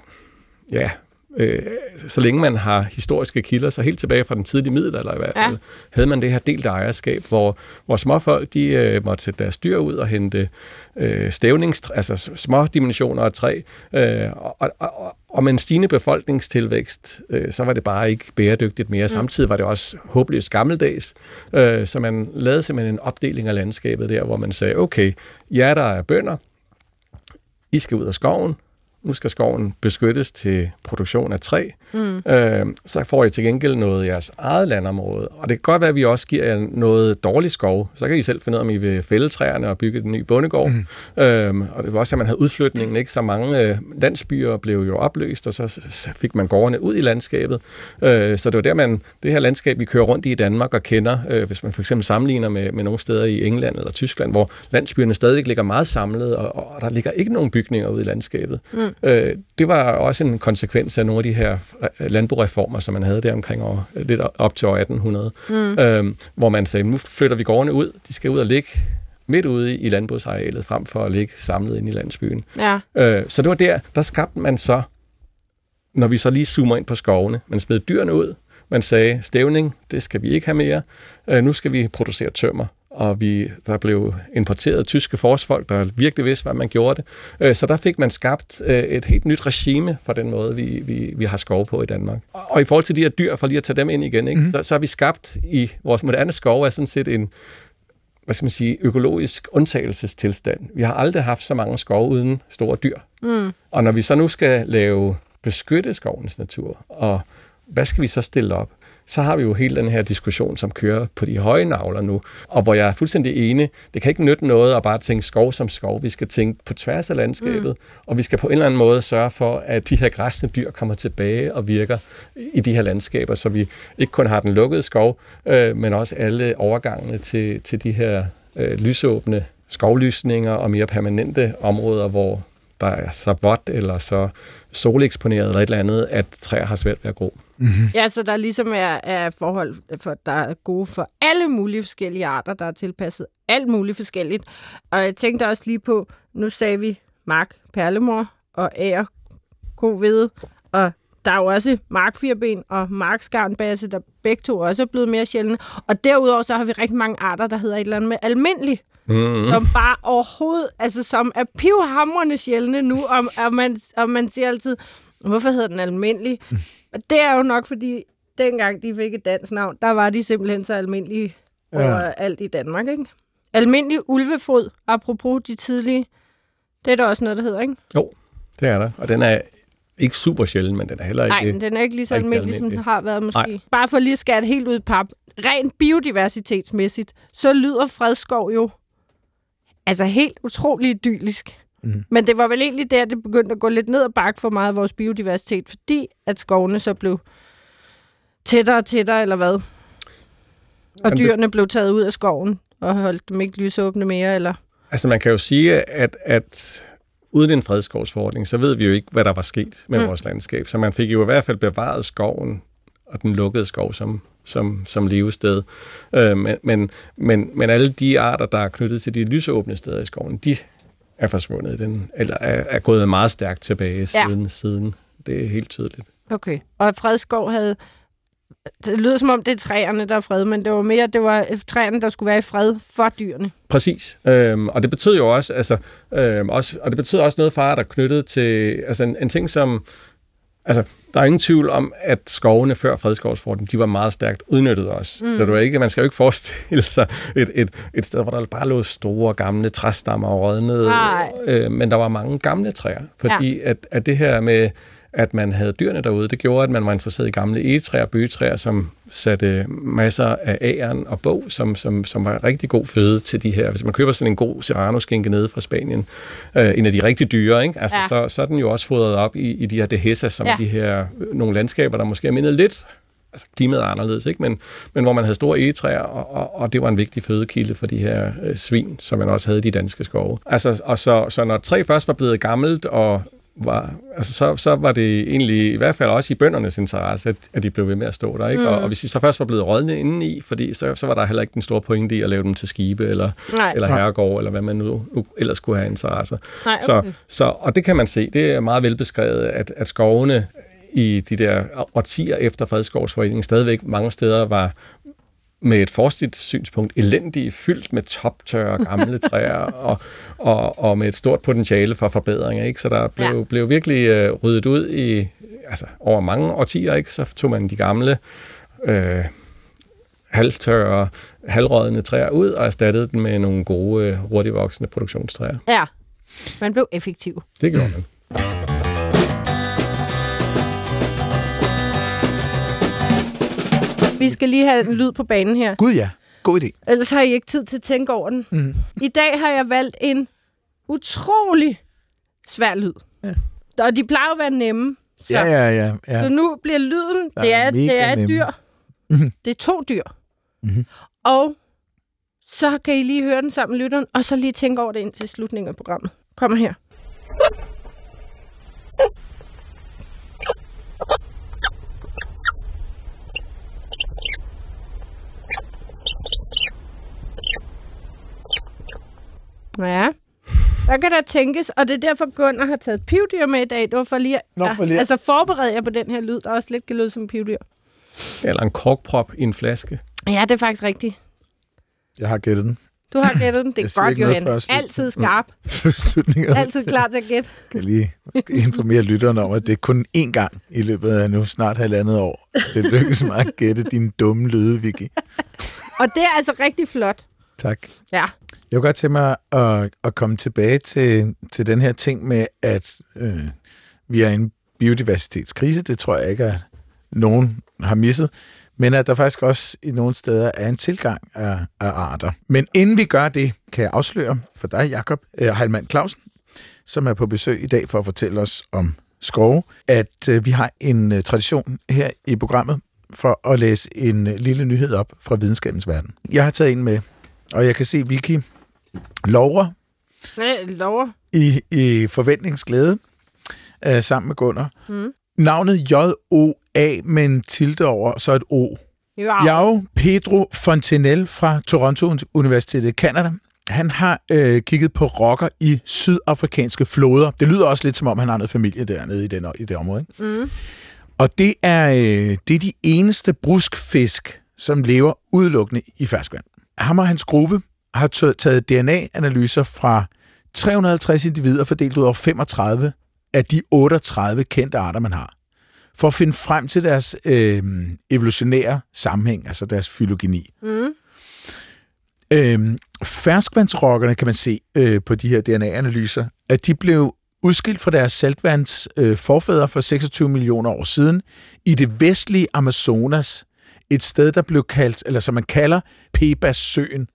ja, øh, så længe man har historiske kilder, så helt tilbage fra den tidlige middelalder i hvert fald, Ja. havde man det her delte ejerskab, hvor, hvor småfolk de øh, måtte sætte deres dyr ud og hente øh, stævnings, altså små dimensioner af træ, øh, og, og, og, og med en stigende befolkningstilvækst, øh, så var det bare ikke bæredygtigt mere. Mm. Samtidig var det også håbløst gammeldags, øh, så man lavede simpelthen en opdeling af landskabet der, hvor man sagde, okay, jer der er bønder, I skal ud af skoven, nu skal skoven beskyttes til produktion af træ, mm. øh, så får I til gengæld noget af jeres eget landområde. Og det kan godt være, at vi også giver jer noget dårlig skov. Så kan I selv finde ud af, om I vil fælde træerne og bygge en ny bondegård. Mm. Øh, og det var også, at man havde udflytningen. Ikke? Så mange øh, landsbyer blev jo opløst, og så, så fik man gårdene ud i landskabet. Øh, så det var der, man, det her landskab, vi kører rundt i i Danmark og kender, øh, hvis man for eksempel sammenligner med, med nogle steder i England eller Tyskland, hvor landsbyerne stadig ligger meget samlet, og, og der ligger ikke nogen bygninger ude i landskabet. Mm. Øh, det var også en konsekvens af nogle af de her øh, landboreformer, som man havde der omkring år, lidt op til år 1800, mm. øh, hvor man sagde, nu flytter vi gårdene ud, de skal ud og ligge midt ude i landbrugsarealet, frem for at ligge samlet inde i landsbyen. Ja. Øh, så det var der, der skabte man så, når vi så lige zoomer ind på skovene, man smed dyrene ud, man sagde, stævning, det skal vi ikke have mere, øh, nu skal vi producere tømmer. Og vi, der blev importeret tyske forsfolk, der virkelig vidste, hvad man gjorde det. Øh, så der fik man skabt øh, et helt nyt regime for den måde, vi, vi, vi har skov på i Danmark. Og i forhold til de her dyr, for lige at tage dem ind igen, ikke, mm. så, så har vi skabt i vores moderne skov er sådan set en, hvad skal man sige, økologisk undtagelsestilstand. Vi har aldrig haft så mange skove uden store dyr. Mm. Og når vi så nu skal lave beskytte skovens natur, og hvad skal vi så stille op? Så har vi jo hele den her diskussion, som kører på de høje navler nu, og hvor jeg er fuldstændig enig. Det kan ikke nytte noget at bare tænke skov som skov. Vi skal tænke på tværs af landskabet, mm. og vi skal på en eller anden måde sørge for, at de her græsne dyr kommer tilbage og virker i de her landskaber, så vi ikke kun har den lukkede skov, øh, men også alle overgangene til, til de her øh, lysåbne skovlysninger og mere permanente områder, hvor der er så vådt eller så soleksponeret eller et eller andet, at træer har svært ved at gro. Mm-hmm. Ja, så der ligesom er, er forhold, for, der er gode for alle mulige forskellige arter, der er tilpasset alt muligt forskelligt. Og jeg tænkte også lige på, nu sagde vi mark, perlemor og ær, kovede, og der er jo også markfirben og markskarnbasse, der begge to også er blevet mere sjældne. Og derudover så har vi rigtig mange arter, der hedder et eller andet med almindelig Mm-hmm. Som bare overhovedet, altså som er pivhamrende sjældne nu, og, og, man, og man siger altid, hvorfor hedder den almindelig? Og det er jo nok, fordi dengang de fik et dansk navn, der var de simpelthen så almindelige ja. alt i Danmark, ikke? Almindelig ulvefod, apropos de tidlige, det er der også noget, der hedder, ikke? Jo, det er der. Og den er ikke super sjælden, men den er heller ikke... Nej, den er ikke lige så almindelig, almindelig, som den har været måske. Nej. Bare for lige at skære det helt ud i pap. Rent biodiversitetsmæssigt, så lyder fredskov jo altså helt utrolig idyllisk. Mm. Men det var vel egentlig der, det begyndte at gå lidt ned og bakke for meget af vores biodiversitet, fordi at skovene så blev tættere og tættere, eller hvad? Og dyrene blev taget ud af skoven og holdt dem ikke lysåbne mere, eller? Altså man kan jo sige, at, at uden en fredskovsforordning, så ved vi jo ikke, hvad der var sket med mm. vores landskab. Så man fik jo i hvert fald bevaret skoven og den lukkede skov som, som, som levested. Øh, men, men, men, men alle de arter, der er knyttet til de lysåbne steder i skoven, de er forsvundet, den, eller er, er gået meget stærkt tilbage siden, ja. siden. Det er helt tydeligt. Okay. Og Fredskov havde... Det lyder som om, det er træerne, der er fred, men det var mere, det var træerne, der skulle være i fred for dyrene. Præcis. Øhm, og det betyder jo også, altså, øhm, også, og det betyder også noget for der er knyttet til, altså en, en ting som, altså, der er ingen tvivl om, at skovene før fredskovsforten, de var meget stærkt udnyttet også. Mm. Så det var ikke, man skal jo ikke forestille sig et, et, et sted, hvor der bare lå store gamle træstammer og rådnede. Øh, men der var mange gamle træer, fordi ja. at, at det her med at man havde dyrene derude. Det gjorde, at man var interesseret i gamle egetræer og bøgetræer, som satte masser af æren og bog, som, som, som var rigtig god føde til de her. Hvis man køber sådan en god serrano-skinke nede fra Spanien, øh, en af de rigtig dyre, ikke? Altså, ja. så, så er den jo også fodret op i, i de her dehesas, som ja. de her øh, nogle landskaber, der måske er mindet lidt altså klimaet er anderledes, ikke? Men, men hvor man havde store egetræer, og, og, og det var en vigtig fødekilde for de her øh, svin, som man også havde i de danske skove. Altså, og så, så når træ først var blevet gammelt, og var, altså så, så var det egentlig i hvert fald også i bøndernes interesse, at, at de blev ved med at stå der. Ikke? Mm. Og, og hvis de så først var blevet rådne indeni, fordi så, så var der heller ikke den store pointe i at lave dem til skibe eller, eller herregård, eller hvad man nu, nu ellers skulle have interesse. Nej, okay. så, så, og det kan man se, det er meget velbeskrevet, at, at skovene i de der årtier efter Fredskovsforeningen stadigvæk mange steder var, med et forstigt synspunkt elendige, fyldt med toptørre gamle træer og, og, og med et stort potentiale for forbedringer. Ikke? Så der blev, ja. blev virkelig øh, ryddet ud i altså, over mange årtier. Ikke? Så tog man de gamle øh, halvtørre, halvrådende træer ud og erstattede dem med nogle gode, øh, hurtigt voksende produktionstræer. Ja, man blev effektiv. Det gjorde man. Vi skal lige have en lyd på banen her. Gud ja, god idé. Ellers har I ikke tid til at tænke over den. Mm. I dag har jeg valgt en utrolig svær lyd. Ja. Og de plejer at være nemme. Så. Ja, ja, ja, ja. Så nu bliver lyden, det er, det er et dyr. Mm-hmm. Det er to dyr. Mm-hmm. Og så kan I lige høre den sammen med lytteren, og så lige tænke over det indtil slutningen af programmet. Kom her. Ja. Der kan der tænkes, og det er derfor, Gunnar har taget pivdyr med i dag. Det var for lige, Nå, for lige. altså forberede jeg på den her lyd, der også lidt kan lyde som pivdyr. Eller en korkprop i en flaske. Ja, det er faktisk rigtigt. Jeg har gættet den. Du har gættet den. Det Jeg er godt, Johan. Altid skarp. Altid klar til at gætte. kan lige informere lytterne om, at det er kun én gang i løbet af nu snart halvandet år. Det lykkedes mig at gætte din dumme lyde, Vicky. Og det er altså rigtig flot. Tak. Ja. Jeg kunne godt tænke mig at, at komme tilbage til, til den her ting med, at øh, vi er i en biodiversitetskrise. Det tror jeg ikke, at nogen har misset. Men at der faktisk også i nogle steder er en tilgang af, af arter. Men inden vi gør det, kan jeg afsløre for dig, Jakob øh, Heilmann Clausen, som er på besøg i dag for at fortælle os om skove, at øh, vi har en øh, tradition her i programmet for at læse en øh, lille nyhed op fra videnskabens verden. Jeg har taget en med, og jeg kan se Vicky jeg lover. i, i forventningsglæde øh, sammen med Gunnar. Mm. Navnet J-O-A med en tilde over, så et O. Ja. Jao Pedro Fontenelle fra Toronto Universitetet i Canada. Han har øh, kigget på rocker i sydafrikanske floder. Det lyder også lidt som om, han har noget familie dernede i, den, i det område. Ikke? Mm. Og det er, øh, det er de eneste bruskfisk, som lever udelukkende i ferskvand. Ham og hans gruppe har taget DNA-analyser fra 350 individer fordelt ud over 35 af de 38 kendte arter, man har, for at finde frem til deres øh, evolutionære sammenhæng, altså deres filogeni. Mm. Øh, ferskvandsrokkerne, kan man se øh, på de her DNA-analyser, at de blev udskilt fra deres saltvands øh, forfædre for 26 millioner år siden i det vestlige Amazonas, et sted, der blev kaldt, eller som man kalder Pebas-søen,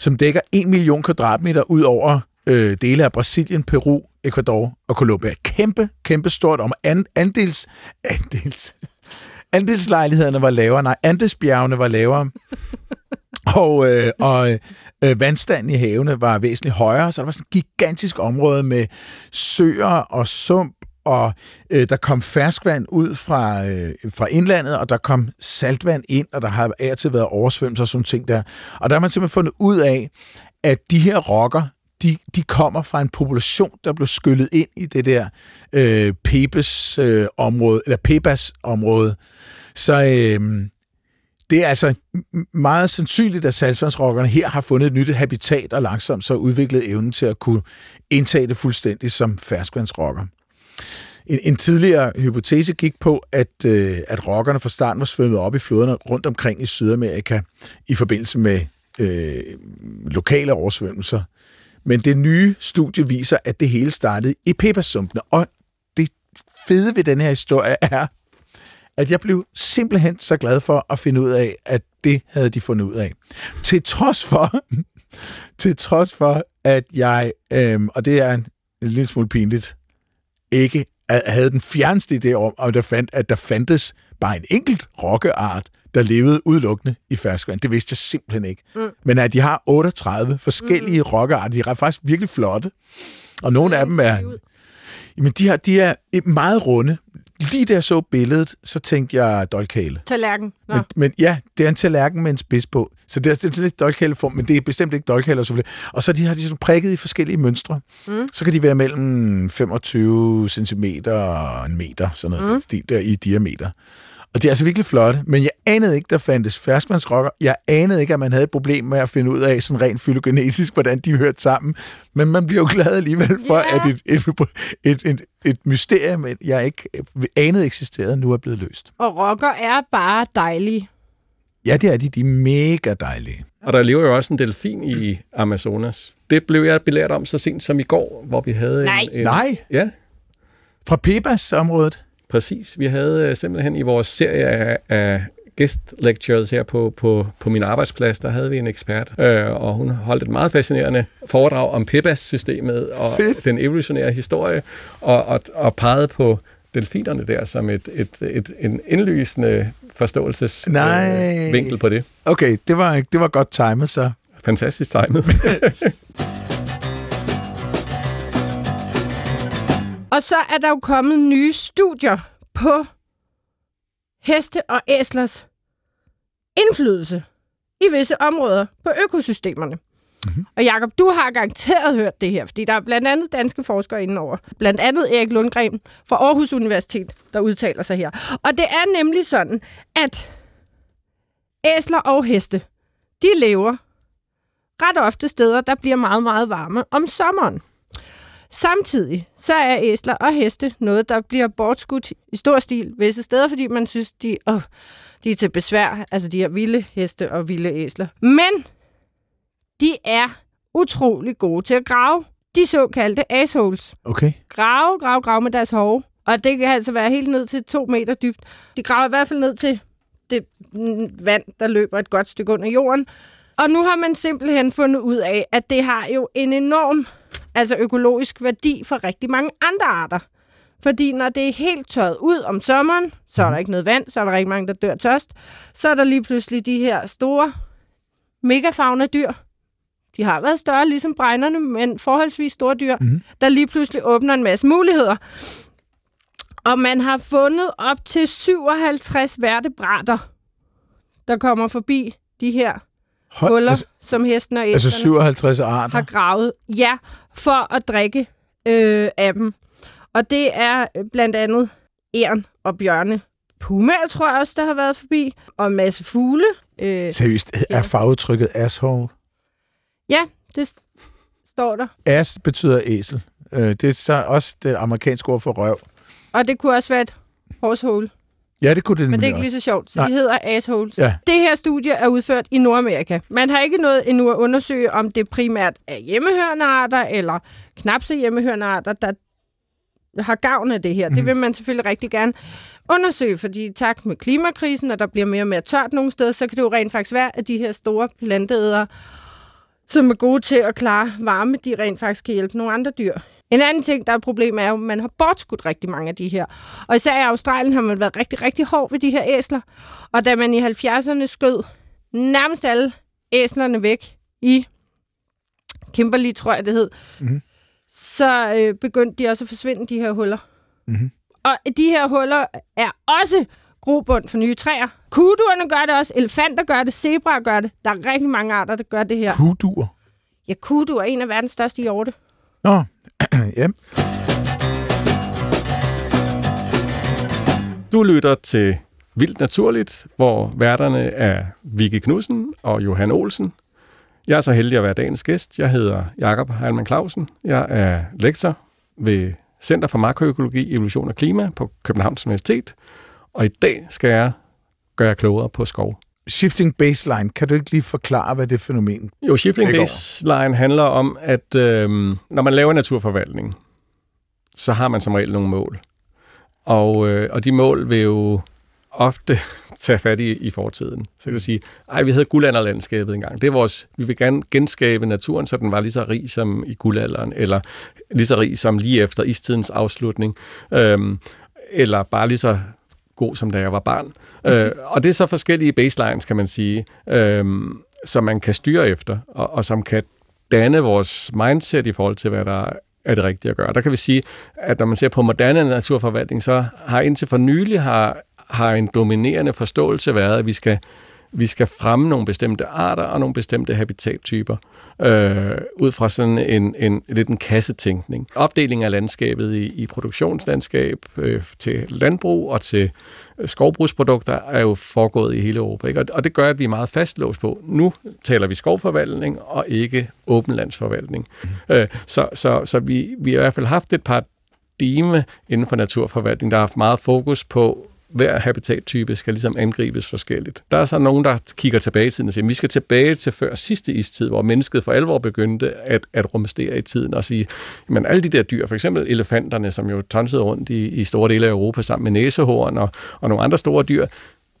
som dækker 1 million kvadratmeter ud over øh, dele af Brasilien, Peru, Ecuador og Colombia. Kæmpe, kæmpe stort om an, andels, andels, andelslejlighederne var lavere, nej, andelsbjergene var lavere, og, øh, og øh, vandstanden i havene var væsentligt højere, så der var sådan et gigantisk område med søer og sump, og øh, der kom ferskvand ud fra, øh, fra indlandet, og der kom saltvand ind, og der har af til været oversvømmelser og sådan ting der. Og der har man simpelthen fundet ud af, at de her rokker, de, de kommer fra en population, der blev skyllet ind i det der øh, Pebas øh, område, eller Pebas område. Så øh, det er altså meget sandsynligt, at saltvandsrokkerne her har fundet et nyt habitat og langsomt så udviklet evnen til at kunne indtage det fuldstændig som ferskvandsrokker. En, en tidligere hypotese gik på, at, øh, at rokkerne fra starten var svømmet op i floderne rundt omkring i Sydamerika i forbindelse med øh, lokale oversvømmelser. Men det nye studie viser, at det hele startede i Pebasumpene. Og det fede ved den her historie er, at jeg blev simpelthen så glad for at finde ud af, at det havde de fundet ud af. Til trods for, til trods for at jeg, øhm, og det er en, en lille smule pinligt, ikke havde den fjerneste idé om, at der, fandt, at der fandtes bare en enkelt rokkeart, der levede udelukkende i ferskvand. Det vidste jeg simpelthen ikke. Mm. Men at de har 38 forskellige mm. rokkearter, de er faktisk virkelig flotte. Og nogle af dem er... Jamen, de, har, de er meget runde. Lige da jeg så billedet, så tænkte jeg dolkhale. Tallerken. Nå. Men, men ja, det er en tallerken med en spids på. Så det er, det er lidt dolkhaleform, men det er bestemt ikke dolkhale. Og, så og så de har de sådan prikket i forskellige mønstre. Mm. Så kan de være mellem 25 cm og en meter, sådan noget mm. stil der i diameter. Og det er altså virkelig flot, men jeg anede ikke, der fandtes ferskvandsrokker. Jeg anede ikke, at man havde et problem med at finde ud af sådan rent fylogenetisk, hvordan de hørte sammen. Men man bliver jo glad alligevel for, Ja. at et, et, et, et, et mysterium, jeg ikke anede eksisterede, nu er blevet løst. Og rocker er bare dejlige. Ja, det er de. De er mega dejlige. Og der lever jo også en delfin i Amazonas. Det blev jeg belært om så sent som i går, hvor vi havde Nej. en... en Nej, Ja, fra Pebas-området. Præcis. Vi havde øh, simpelthen i vores serie af, af guest lectures her på, på, på min arbejdsplads, der havde vi en ekspert, øh, og hun holdt et meget fascinerende foredrag om PEBAS-systemet og Fedt. den evolutionære historie, og, og, og pegede på delfinerne der som et, et, et, en indlysende forståelsesvinkel øh, på det. Okay, det var, det var godt timet, så. Fantastisk timet. Og så er der jo kommet nye studier på heste og æslers indflydelse i visse områder på økosystemerne. Mm-hmm. Og Jakob, du har garanteret hørt det her, fordi der er blandt andet danske forskere indenover. Blandt andet Erik Lundgren fra Aarhus Universitet, der udtaler sig her. Og det er nemlig sådan, at æsler og heste, de lever ret ofte steder, der bliver meget, meget varme om sommeren. Samtidig så er æsler og heste noget, der bliver bortskudt i stor stil visse steder, fordi man synes, de, åh, de er til besvær, altså de her vilde heste og vilde æsler. Men de er utrolig gode til at grave. De såkaldte assholes. Okay. Grave, grave, grave med deres hove. Og det kan altså være helt ned til to meter dybt. De graver i hvert fald ned til det vand, der løber et godt stykke under jorden. Og nu har man simpelthen fundet ud af, at det har jo en enorm altså økologisk værdi for rigtig mange andre arter. Fordi når det er helt tørret ud om sommeren, så er der ikke noget vand, så er der rigtig mange, der dør tørst. Så er der lige pludselig de her store megafauna dyr. De har været større, ligesom bregnerne, men forholdsvis store dyr, mm. der lige pludselig åbner en masse muligheder. Og man har fundet op til 57 vertebrater, der kommer forbi de her Hold, huller, altså, som hesten og altså æsterne 57 arter. har gravet. Ja, for at drikke øh, af dem. Og det er øh, blandt andet æren og bjørne. Pumaer tror jeg også, der har været forbi. Og en masse fugle. Øh, Seriøst, Ja. er farvetrykket asshole? ja, det står der. Ass betyder æsel. Øh, Det er så også det amerikanske ord for røv. Og det kunne også være et horsehole. Ja, det kunne det Men det er ikke lige så sjovt, så Nej. de hedder assholes. Ja. Det her studie er udført i Nordamerika. Man har ikke nået endnu at undersøge, om det primært er hjemmehørende arter, eller knap så hjemmehørende arter, der har gavn af det her. Mm. Det vil man selvfølgelig rigtig gerne undersøge, fordi i takt med klimakrisen, og der bliver mere og mere tørt nogle steder, så kan det jo rent faktisk være, at de her store planteædere, som er gode til at klare varme, de rent faktisk kan hjælpe nogle andre dyr. En anden ting, der er et problem, er jo, at man har bortskudt rigtig mange af de her. Og især i Australien har man været rigtig, rigtig hård ved de her æsler. Og da man i 70'erne skød nærmest alle æslerne væk i Kimberley, tror jeg det hed, Mhm. så øh, begyndte de også at forsvinde, de her huller. Mhm. Og de her huller er også grobund for nye træer. Kuduerne gør det også, elefanter gør det, zebraer gør det. Der er rigtig mange arter, der gør det her. Kudur. Ja, kudu er en af verdens største hjorte. Nå, ja. Du lytter til Vildt Naturligt, hvor værterne er Vicky Knudsen og Johan Olsen. Jeg er så heldig at være dagens gæst. Jeg hedder Jakob Heilmann Clausen. Jeg er lektor ved Center for Makroøkologi, Evolution og Klima på Københavns Universitet. Og i dag skal jeg gøre jer klogere på skov. Shifting baseline. Kan du ikke lige forklare, hvad det fænomen Jo, shifting baseline handler om, at øhm, når man laver naturforvaltning, så har man som regel nogle mål. Og, øh, og de mål vil jo ofte tage fat i, i fortiden. Så kan du sige, ej, vi havde guldalderlandskabet engang. Det er vores, vi vil gerne genskabe naturen, så den var lige så rig som i guldalderen, eller lige så rig som lige efter istidens afslutning, øhm, eller bare lige så god, som da jeg var barn. øh, og det er så forskellige baselines, kan man sige, øhm, som man kan styre efter, og, og som kan danne vores mindset i forhold til, hvad der er det rigtige at gøre. Der kan vi sige, at når man ser på moderne naturforvaltning, så har indtil for nylig har, har en dominerende forståelse været, at vi skal, vi skal fremme nogle bestemte arter og nogle bestemte habitattyper, øh, ud fra sådan en, en lidt en kassetænkning. Opdeling af landskabet i, i produktionslandskab øh, til landbrug og til skovbrugsprodukter er jo foregået i hele Europa. Ikke? Og, og det gør, at vi er meget fastlåst på. Nu taler vi skovforvaltning og ikke åbenlandsforvaltning. Mm. Øh, så så, så vi, vi har i hvert fald haft et paradigme inden for naturforvaltning, der har haft meget fokus på, hver habitattype skal ligesom angribes forskelligt. Der er så nogen, der kigger tilbage i tiden og siger, at vi skal tilbage til før sidste istid, hvor mennesket for alvor begyndte at, at rumstere i tiden og sige, men alle de der dyr, for eksempel elefanterne, som jo tonsede rundt i, i store dele af Europa sammen med næsehorn og, og nogle andre store dyr,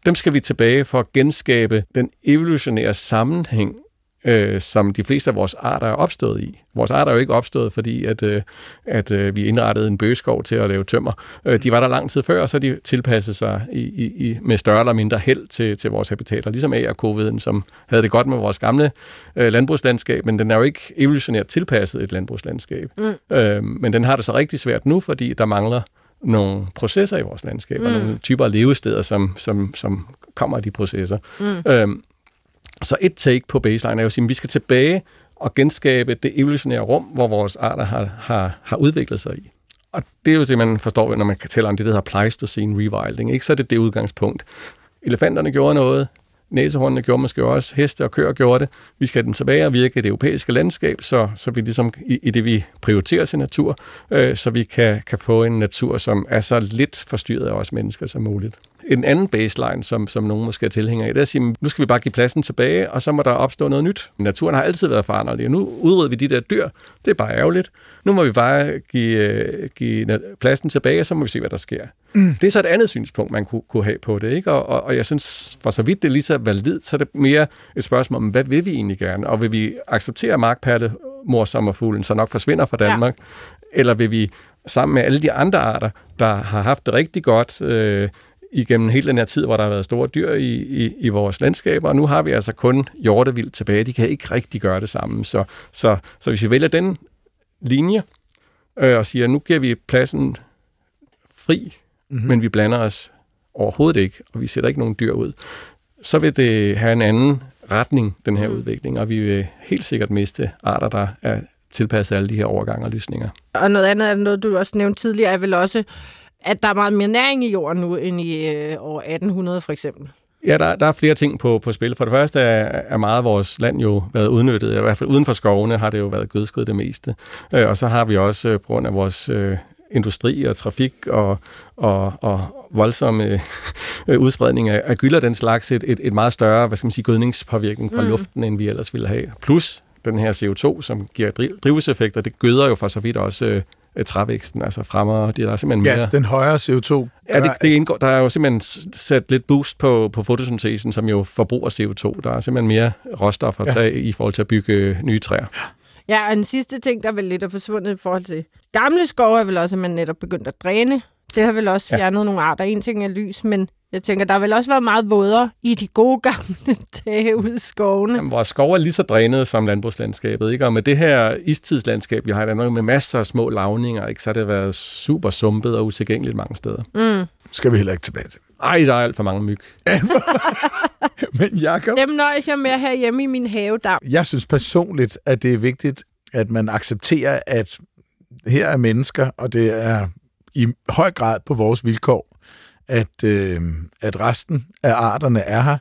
dem skal vi tilbage for at genskabe den evolutionære sammenhæng øh, som de fleste af vores arter er opstået i. Vores arter er jo ikke opstået, fordi at, øh, at øh, vi indrettede en bøgeskov til at lave tømmer. Øh, de var der lang tid før, og så de tilpasset sig i, i, i, med større eller mindre held til, til vores habitater. Ligesom ARK-viden, som havde det godt med vores gamle øh, landbrugslandskab, men den er jo ikke evolutionært tilpasset et landbrugslandskab. Mm. Øh, men den har det så rigtig svært nu, fordi der mangler nogle processer i vores landskab, mm. og nogle typer af levesteder, som, som, som kommer af de processer. Mm. Øhm, så et take på baseline er jo at sige, at vi skal tilbage og genskabe det evolutionære rum, hvor vores arter har, har, har udviklet sig i. Og det er jo det, man forstår, når man kan tale om det, der hedder Pleistocene rewilding. Ikke? Så er det det udgangspunkt. Elefanterne gjorde noget, næsehornene gjorde måske også, heste og køer gjorde det. Vi skal have dem tilbage og virke i det europæiske landskab, så, så vi ligesom i, i det, vi prioriterer til natur, øh, så vi kan, kan få en natur, som er så lidt forstyrret af os mennesker som muligt en anden baseline, som, som nogen måske er tilhænger af, det er at sige, nu skal vi bare give pladsen tilbage, og så må der opstå noget nyt. Naturen har altid været foranderlig, og nu udrydder vi de der dyr. Det er bare ærgerligt. Nu må vi bare give, øh, give pladsen tilbage, og så må vi se, hvad der sker. Mm. Det er så et andet synspunkt, man kunne, kunne have på det. Ikke? Og, og, og jeg synes, for så vidt det er lige så validt, så er det mere et spørgsmål om, hvad vil vi egentlig gerne? Og vil vi acceptere markpatte, morsommerfuglen, så nok forsvinder fra Danmark? Ja. Eller vil vi sammen med alle de andre arter, der har haft det rigtig godt, øh, igennem hele den her tid, hvor der har været store dyr i, i, i vores landskaber, og nu har vi altså kun hjortevildt tilbage. De kan ikke rigtig gøre det samme. Så, så, så hvis vi vælger den linje øh, og siger, at nu giver vi pladsen fri, mm-hmm. men vi blander os overhovedet ikke, og vi sætter ikke nogen dyr ud, så vil det have en anden retning, den her mm. udvikling, og vi vil helt sikkert miste arter, der er tilpasset alle de her overgange og lysninger. Og noget andet er noget, du også nævnte tidligere, er vel også at der er meget mere næring i jorden nu, end i øh, år 1800 for eksempel. Ja, der, der er flere ting på, på spil. For det første er, er meget af vores land jo været udnyttet. I hvert fald uden for skovene har det jo været gødskred det meste. Øh, og så har vi også øh, på grund af vores øh, industri og trafik og, og, og voldsomme øh, udspredning af, af gylder den slags et, et, et meget større, hvad skal man sige, gødningspåvirkning fra mm. luften, end vi ellers ville have. Plus den her CO2, som giver drivhuseffekter, det gøder jo for så vidt også øh, øh, trævæksten, altså fremmer, det er simpelthen mere... Ja, den højere CO2. Ja, det, det indgår, der er jo simpelthen sat lidt boost på, på fotosyntesen, som jo forbruger CO2. Der er simpelthen mere råstoffer at tage ja. i forhold til at bygge nye træer. Ja, og en sidste ting, der vel lidt er forsvundet i forhold til gamle skove, er vel også, at man netop begyndt at dræne. Det har vel også fjernet ja. nogle arter. En ting er lys, men jeg tænker, der har vel også været meget vådere i de gode gamle dage ude i skovene. Jamen, vores skov er lige så drænet som landbrugslandskabet, ikke? Og med det her istidslandskab, vi har i Danmark med masser af små lavninger, ikke? så har det været super sumpet og utilgængeligt mange steder. Mm. Skal vi heller ikke tilbage til. Ej, der er alt for mange myg. Men Jacob... Dem nøjes jeg med her hjemme i min havedam. Jeg synes personligt, at det er vigtigt, at man accepterer, at her er mennesker, og det er i høj grad på vores vilkår, at, øh, at resten af arterne er her.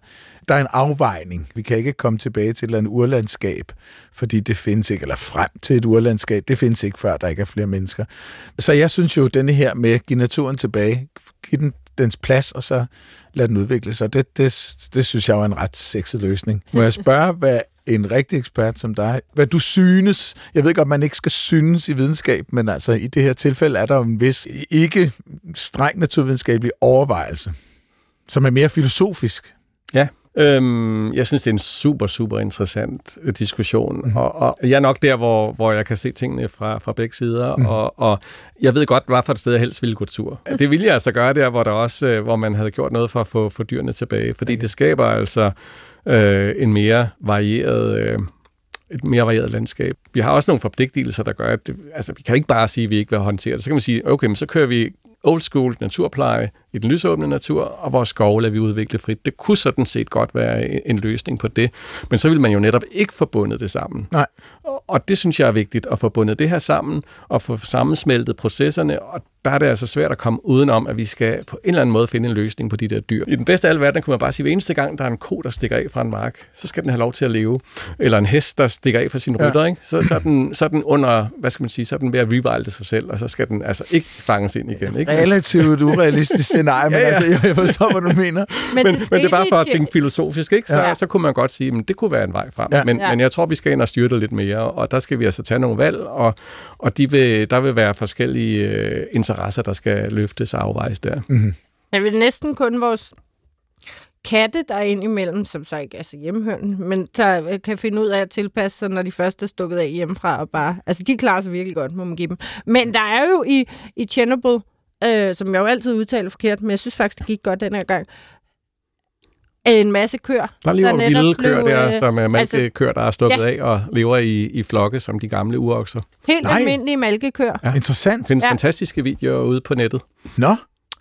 Der er en afvejning. Vi kan ikke komme tilbage til et eller andet urlandskab, fordi det findes ikke, eller frem til et urlandskab, det findes ikke, før der ikke er flere mennesker. Så jeg synes jo, denne her med at give naturen tilbage, give den dens plads, og så lade den udvikle sig, det, det, det synes jeg var en ret sexet løsning. Må jeg spørge, hvad en rigtig ekspert som dig, hvad du synes. Jeg ved godt, man ikke skal synes i videnskab, men altså i det her tilfælde er der en vis ikke streng naturvidenskabelig overvejelse, som er mere filosofisk. Ja, Øhm, jeg synes, det er en super, super interessant øh, diskussion, mm. og, og jeg er nok der, hvor, hvor jeg kan se tingene fra, fra begge sider, mm. og, og jeg ved godt, hvad for et sted jeg helst ville gå tur. Det ville jeg altså gøre der, hvor, der også, øh, hvor man havde gjort noget for at få, få dyrene tilbage, fordi okay. det skaber altså øh, en mere varieret... Øh, et mere varieret landskab. Vi har også nogle forpligtelser, der gør, at det, altså, vi kan ikke bare sige, at vi ikke vil håndtere det. Så kan man sige, okay, men så kører vi old school naturpleje i den lysåbne natur, og vores skove lader vi udvikle frit. Det kunne sådan set godt være en løsning på det, men så vil man jo netop ikke forbundet det sammen. Nej. Og det synes jeg er vigtigt, at få bundet det her sammen, og få sammensmeltet processerne, og der er det altså svært at komme udenom, at vi skal på en eller anden måde finde en løsning på de der dyr. I den bedste af alle verden kunne man bare sige, at hver eneste gang, der er en ko, der stikker af fra en mark, så skal den have lov til at leve. Eller en hest, der stikker af fra sin rytter, ja. ikke? Så, så, er den, så er den under, hvad skal man sige, så er den ved at rewilde sig selv, og så skal den altså ikke fanges ind igen. Ikke? Relativt urealistisk scenarie, men ja, ja. altså, jeg forstår, hvad du mener. Men, men, det, men det er bare for at tænke filosofisk, ikke? Så, ja. så kunne man godt sige, at det kunne være en vej frem. Ja. Men, ja. men jeg tror, vi skal ind og styre det lidt mere, og der skal vi altså tage nogle valg, og, og de vil, der vil være forskellige øh, interesser, der skal løftes og afvejes der. Mm-hmm. Jeg vil næsten kun vores katte, der er indimellem, som så ikke er så hjemmehørende, men der øh, kan finde ud af at tilpasse sig, når de først er stukket af hjemmefra. Og bare, altså, de klarer sig virkelig godt, må man give dem. Men der er jo i, i Chernobyl, øh, som jeg jo altid udtaler forkert, men jeg synes faktisk, det gik godt den her gang, en masse køer. Der lever der vilde køer der, øh, som er malkekøer, altså, der er stukket ja. af og lever i, i flokke som de gamle urokser. Helt Nej. almindelige malkekøer. Ja. Interessant. Der findes ja. fantastiske videoer ude på nettet. Nå.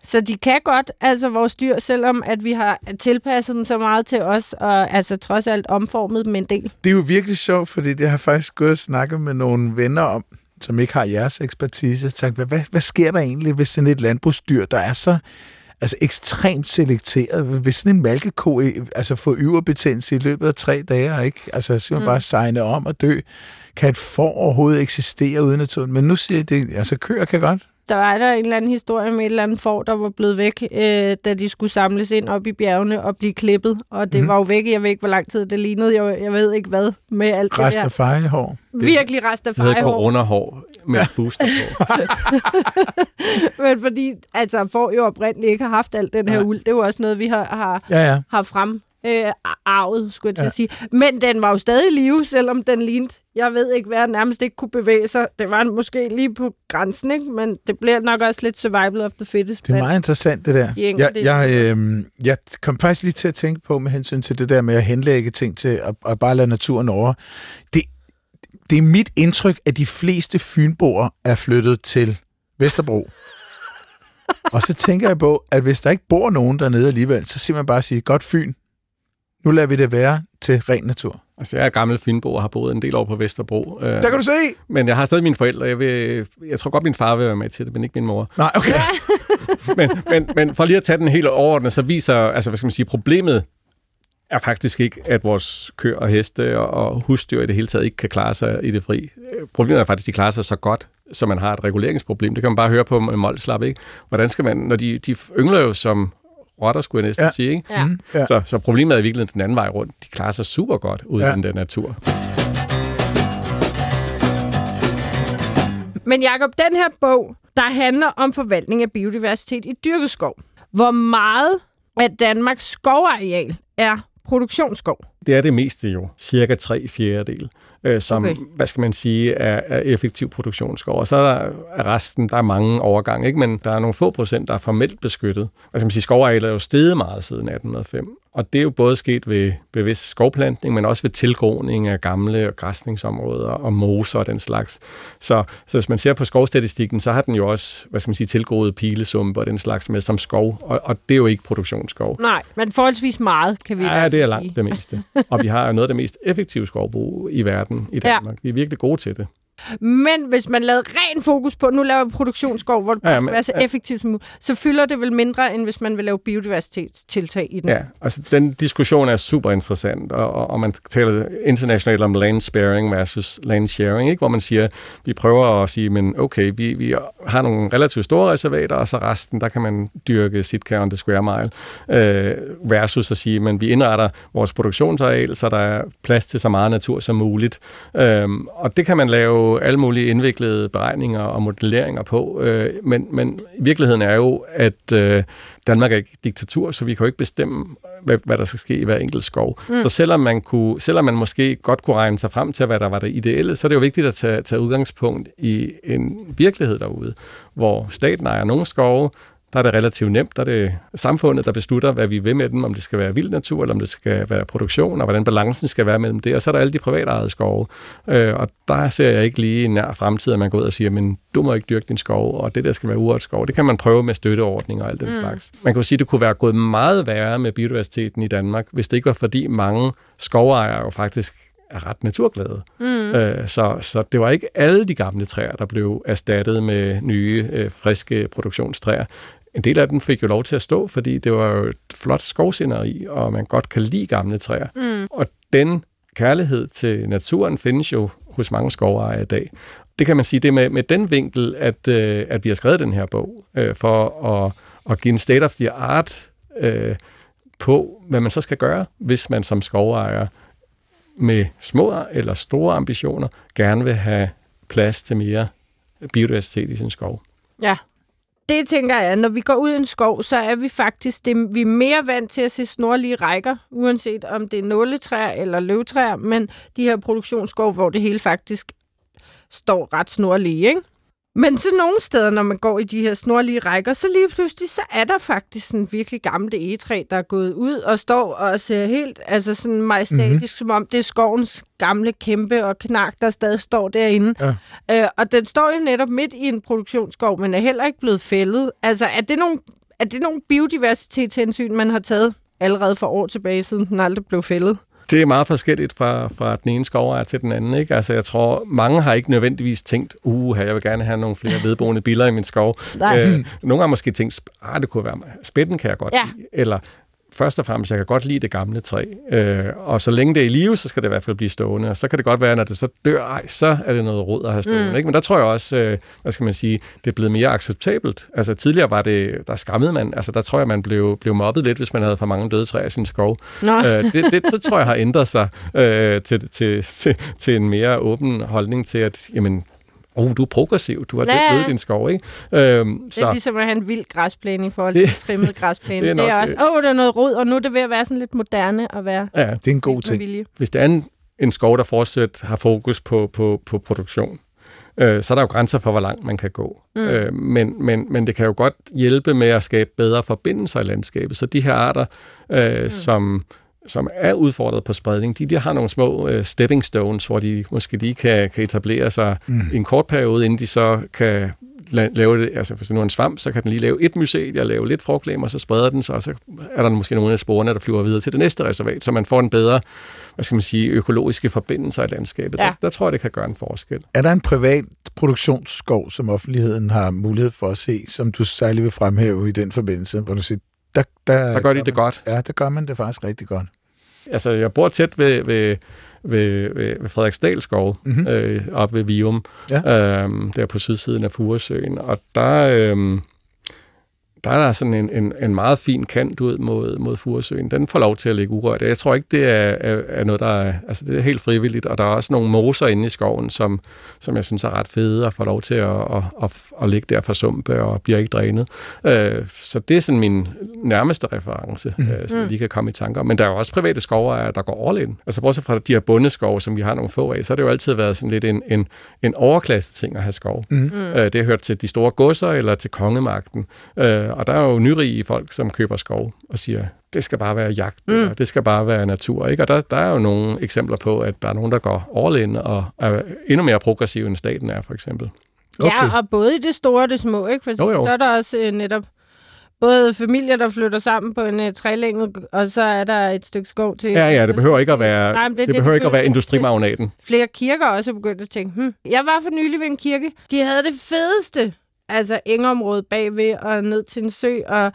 Så de kan godt, altså vores dyr, selvom at vi har tilpasset dem så meget til os, og altså trods alt omformet dem en del. Det er jo virkelig sjovt, fordi det har faktisk gået og snakket med nogle venner om, som ikke har jeres ekspertise. Tænkt, hvad, hvad, hvad sker der egentlig, hvis sådan et landbrugsdyr, der er så altså ekstremt selekteret. Hvis sådan en malkeko øh, altså får yverbetændelse i løbet af tre dage, ikke? Altså, så man mm. bare signe om og dø. Kan et får overhovedet eksistere uden naturen? Men nu siger det, altså køer kan godt der var der en eller anden historie med et eller andet får, der var blevet væk, øh, da de skulle samles ind op i bjergene og blive klippet. Og det mm. var jo væk, jeg ved ikke, hvor lang tid det lignede. Jeg, jeg ved ikke hvad med alt det der. Rastafari-hår. Virkelig rastafari-hår. Det corona-hår med booster på. Men fordi, altså, får jo oprindeligt ikke har haft alt den her ja. uld. Det er jo også noget, vi har, har, ja, ja. har frem øh, arvet, skulle jeg til ja. at sige. Men den var jo stadig i live, selvom den lignede, jeg ved ikke hvad, nærmest ikke kunne bevæge sig. Det var måske lige på grænsen, ikke? men det bliver nok også lidt survival of the fittest. Det er meget interessant, det der. Jeg, jeg, øh, jeg kom faktisk lige til at tænke på med hensyn til det der med at henlægge ting til at, at bare lade naturen over. Det, det er mit indtryk, at de fleste fynboer er flyttet til Vesterbro. og så tænker jeg på, at hvis der ikke bor nogen dernede alligevel, så siger man bare sige, godt Fyn, nu lader vi det være til ren natur. Altså, jeg er gammel Fynbo og har boet en del år på Vesterbro. Øh, Der kan du se! Men jeg har stadig mine forældre. Jeg, vil, jeg tror godt, min far vil være med til det, men ikke min mor. Nej, okay. men, men, men for lige at tage den helt overordnet, så viser, altså, hvad skal man sige, problemet er faktisk ikke, at vores køer og heste og husdyr i det hele taget ikke kan klare sig i det fri. Problemet er faktisk, at de klarer sig så godt, så man har et reguleringsproblem. Det kan man bare høre på Molslap, ikke? Hvordan skal man, når de, de yngler jo som rotter, skulle jeg næsten ja. sige. Ikke? Ja. Mm, ja. Så, så problemet er i virkeligheden den anden vej rundt. De klarer sig super godt ude ja. i den der natur. Men Jacob, den her bog, der handler om forvaltning af biodiversitet i dyrket skov. Hvor meget af Danmarks skovareal er produktionsskov? Det er det meste jo. Cirka tre fjerdedel øh, som, okay. hvad skal man sige, er, er effektiv produktionsskov. Og så er, der, resten, der er mange overgange, ikke? men der er nogle få procent, der er formelt beskyttet. Hvad skal man sige, skovarealet er jo steget meget siden 1805. Og det er jo både sket ved bevidst skovplantning, men også ved tilgroning af gamle græsningsområder og moser og den slags. Så, så hvis man ser på skovstatistikken, så har den jo også, hvad skal man sige, tilgroet pilesumpe og den slags med som skov, og, og det er jo ikke produktionsskov. Nej, men forholdsvis meget, kan vi Ja, det er langt det meste. Og vi har noget af det mest effektive skovbrug i verden i Danmark. Ja. Vi er virkelig gode til det. Men hvis man lavede ren fokus på, nu laver vi produktionsskov, hvor det ja, skal være så effektivt som muligt, så fylder det vel mindre, end hvis man vil lave biodiversitetstiltag i den. Ja, altså den diskussion er super interessant, og, og man taler internationalt om land sparing versus land sharing, ikke? hvor man siger, vi prøver at sige, men okay, vi, vi har nogle relativt store reservater, og så resten, der kan man dyrke sit on the square mile, øh, versus at sige, men vi indretter vores produktionsareal, så der er plads til så meget natur som muligt. Øh, og det kan man lave alle mulige indviklede beregninger og modelleringer på, øh, men, men virkeligheden er jo, at øh, Danmark er ikke diktatur, så vi kan jo ikke bestemme, hvad, hvad der skal ske i hver enkelt skov. Mm. Så selvom man, kunne, selvom man måske godt kunne regne sig frem til, hvad der var det ideelle, så er det jo vigtigt at tage, tage udgangspunkt i en virkelighed derude, hvor staten ejer nogle skove, der er det relativt nemt. Der er det samfundet, der beslutter, hvad vi vil med dem, om det skal være vild natur, eller om det skal være produktion, og hvordan balancen skal være mellem det. Og så er der alle de private ejede skove. Øh, og der ser jeg ikke lige nær fremtid, at man går ud og siger, men du må ikke dyrke din skov, og det der skal være urørt skov. Det kan man prøve med støtteordninger og alt den mm. slags. Man kan sige, at det kunne være gået meget værre med biodiversiteten i Danmark, hvis det ikke var fordi mange skovejere jo faktisk er ret naturglade. Mm. Øh, så, så det var ikke alle de gamle træer, der blev erstattet med nye, øh, friske produktionstræer en del af dem fik jo lov til at stå, fordi det var jo et flot skovsceneri, og man godt kan lide gamle træer. Mm. Og den kærlighed til naturen findes jo hos mange skovejere i dag. Det kan man sige, det med, med den vinkel, at, øh, at vi har skrevet den her bog, øh, for at, at give en state of the art øh, på, hvad man så skal gøre, hvis man som skovejer med små eller store ambitioner gerne vil have plads til mere biodiversitet i sin skov. Ja, det tænker jeg, når vi går ud i en skov, så er vi faktisk det, vi er mere vant til at se snorlige rækker, uanset om det er nåletræer eller løvtræer, men de her produktionsskov, hvor det hele faktisk står ret snorlige, ikke? Men så nogle steder, når man går i de her snorlige rækker, så lige pludselig, så er der faktisk en virkelig gammel egetræ, der er gået ud og står og ser helt altså sådan majestatisk, mm-hmm. som om det er skovens gamle kæmpe og knak, der stadig står derinde. Ja. Øh, og den står jo netop midt i en produktionsskov, men er heller ikke blevet fældet. Altså, er det nogle, er det nogle biodiversitetshensyn, man har taget allerede for år tilbage, siden den aldrig blev fældet? Det er meget forskelligt fra, fra den ene skovejer til den anden. Ikke? Altså, jeg tror, mange har ikke nødvendigvis tænkt, uh, jeg vil gerne have nogle flere vedboende biller i min skov. Nej. Øh, nogle har måske tænkt, ah, det kunne være mig. Spætten kan jeg godt Ja. lide. Eller først og fremmest, jeg kan godt lide det gamle træ. Øh, og så længe det er i live, så skal det i hvert fald blive stående. Og så kan det godt være, når det så dør, ej, så er det noget råd at have stående. Mm. Ikke? Men der tror jeg også, øh, hvad skal man sige, det er blevet mere acceptabelt. Altså tidligere var det, der skammede man, altså der tror jeg, man blev, blev mobbet lidt, hvis man havde for mange døde træer i sin skov. Nå. Øh, det, det, det tror jeg har ændret sig øh, til, til, til, til en mere åben holdning til, at jamen, oh, du er progressiv, du har Ja, ja. ja. levet din skov, ikke? Øhm, Det er ligesom at have en vild græsplæne i forhold til Det- trimmet græsplæne. det er Det er, også, det. åh, oh, der er noget rod, og nu er det ved at være sådan lidt moderne at være ja, Det er en god ting. vilje. hvis det er en, en skov, der fortsat har fokus på, på, på produktion, øh, så er der jo grænser for, hvor langt man kan gå. Mm. Øh, men, men, men det kan jo godt hjælpe med at skabe bedre forbindelser i landskabet. Så de her arter, øh, mm. som, som er udfordret på spredning, de, de har nogle små øh, stepping stones, hvor de måske lige kan, kan etablere sig mm. i en kort periode, inden de så kan la- lave det, altså hvis det nu er en svamp, så kan den lige lave et mycel, og lave lidt frugtlæm, og så spreder den sig, og så er der måske nogle af sporene, der flyver videre til det næste reservat, så man får en bedre, hvad skal man sige, økologiske forbindelser i landskabet. Ja. Der, der tror jeg, det kan gøre en forskel. Er der en privat produktionsskov, som offentligheden har mulighed for at se, som du særligt vil fremhæve i den forbindelse, hvor du siger, der, der, Der gør de det godt. Ja, der gør man det faktisk rigtig godt. Altså, jeg bor tæt ved, ved, ved, ved, ved Frederiksdal skov, mm-hmm. øh, oppe ved Vium, Ja. øhm, der på sydsiden af Furesøen. Og der, øhm, der er der sådan en, en, en meget fin kant ud mod, mod Furesøen. Den får lov til at ligge urørt. Jeg tror ikke, det er, er, er noget, der er, altså det er helt frivilligt, og der er også nogle moser inde i skoven, som, som jeg synes er ret fede at få lov til at, at, at, at ligge der for sumpe og bliver ikke drænet. Øh, så det er sådan min nærmeste reference, mm. øh, som jeg lige kan komme i tanker om. Men der er jo også private skovejere, der går all in. Altså bortset fra de her bundeskove, som vi har nogle få af, så har det jo altid været sådan lidt en, en, en overklasse ting at have skov. Mm. Øh, det har hørt til de store godser eller til kongemagten. Øh, og der er jo nyrige folk, som køber skov og siger, det skal bare være jagt, mm. eller det skal bare være natur. Ikke? Og der, der er jo nogle eksempler på, at der er nogen, der går all in og er endnu mere progressive, end staten er, for eksempel. Okay. Ja, og både i det store og det små, ikke? For Jo, jo. så er der også øh, netop både familier, der flytter sammen på en uh, trælænget, og så er der et stykke skov til... Ja, ja, det behøver ikke at være, Nej, men det, det behøver ikke at være industrimagnaten. Flere kirker er også begyndt at tænke, hm. Jeg var for nylig ved en kirke. De havde det fedeste, altså engområdet bagved og ned til en sø, og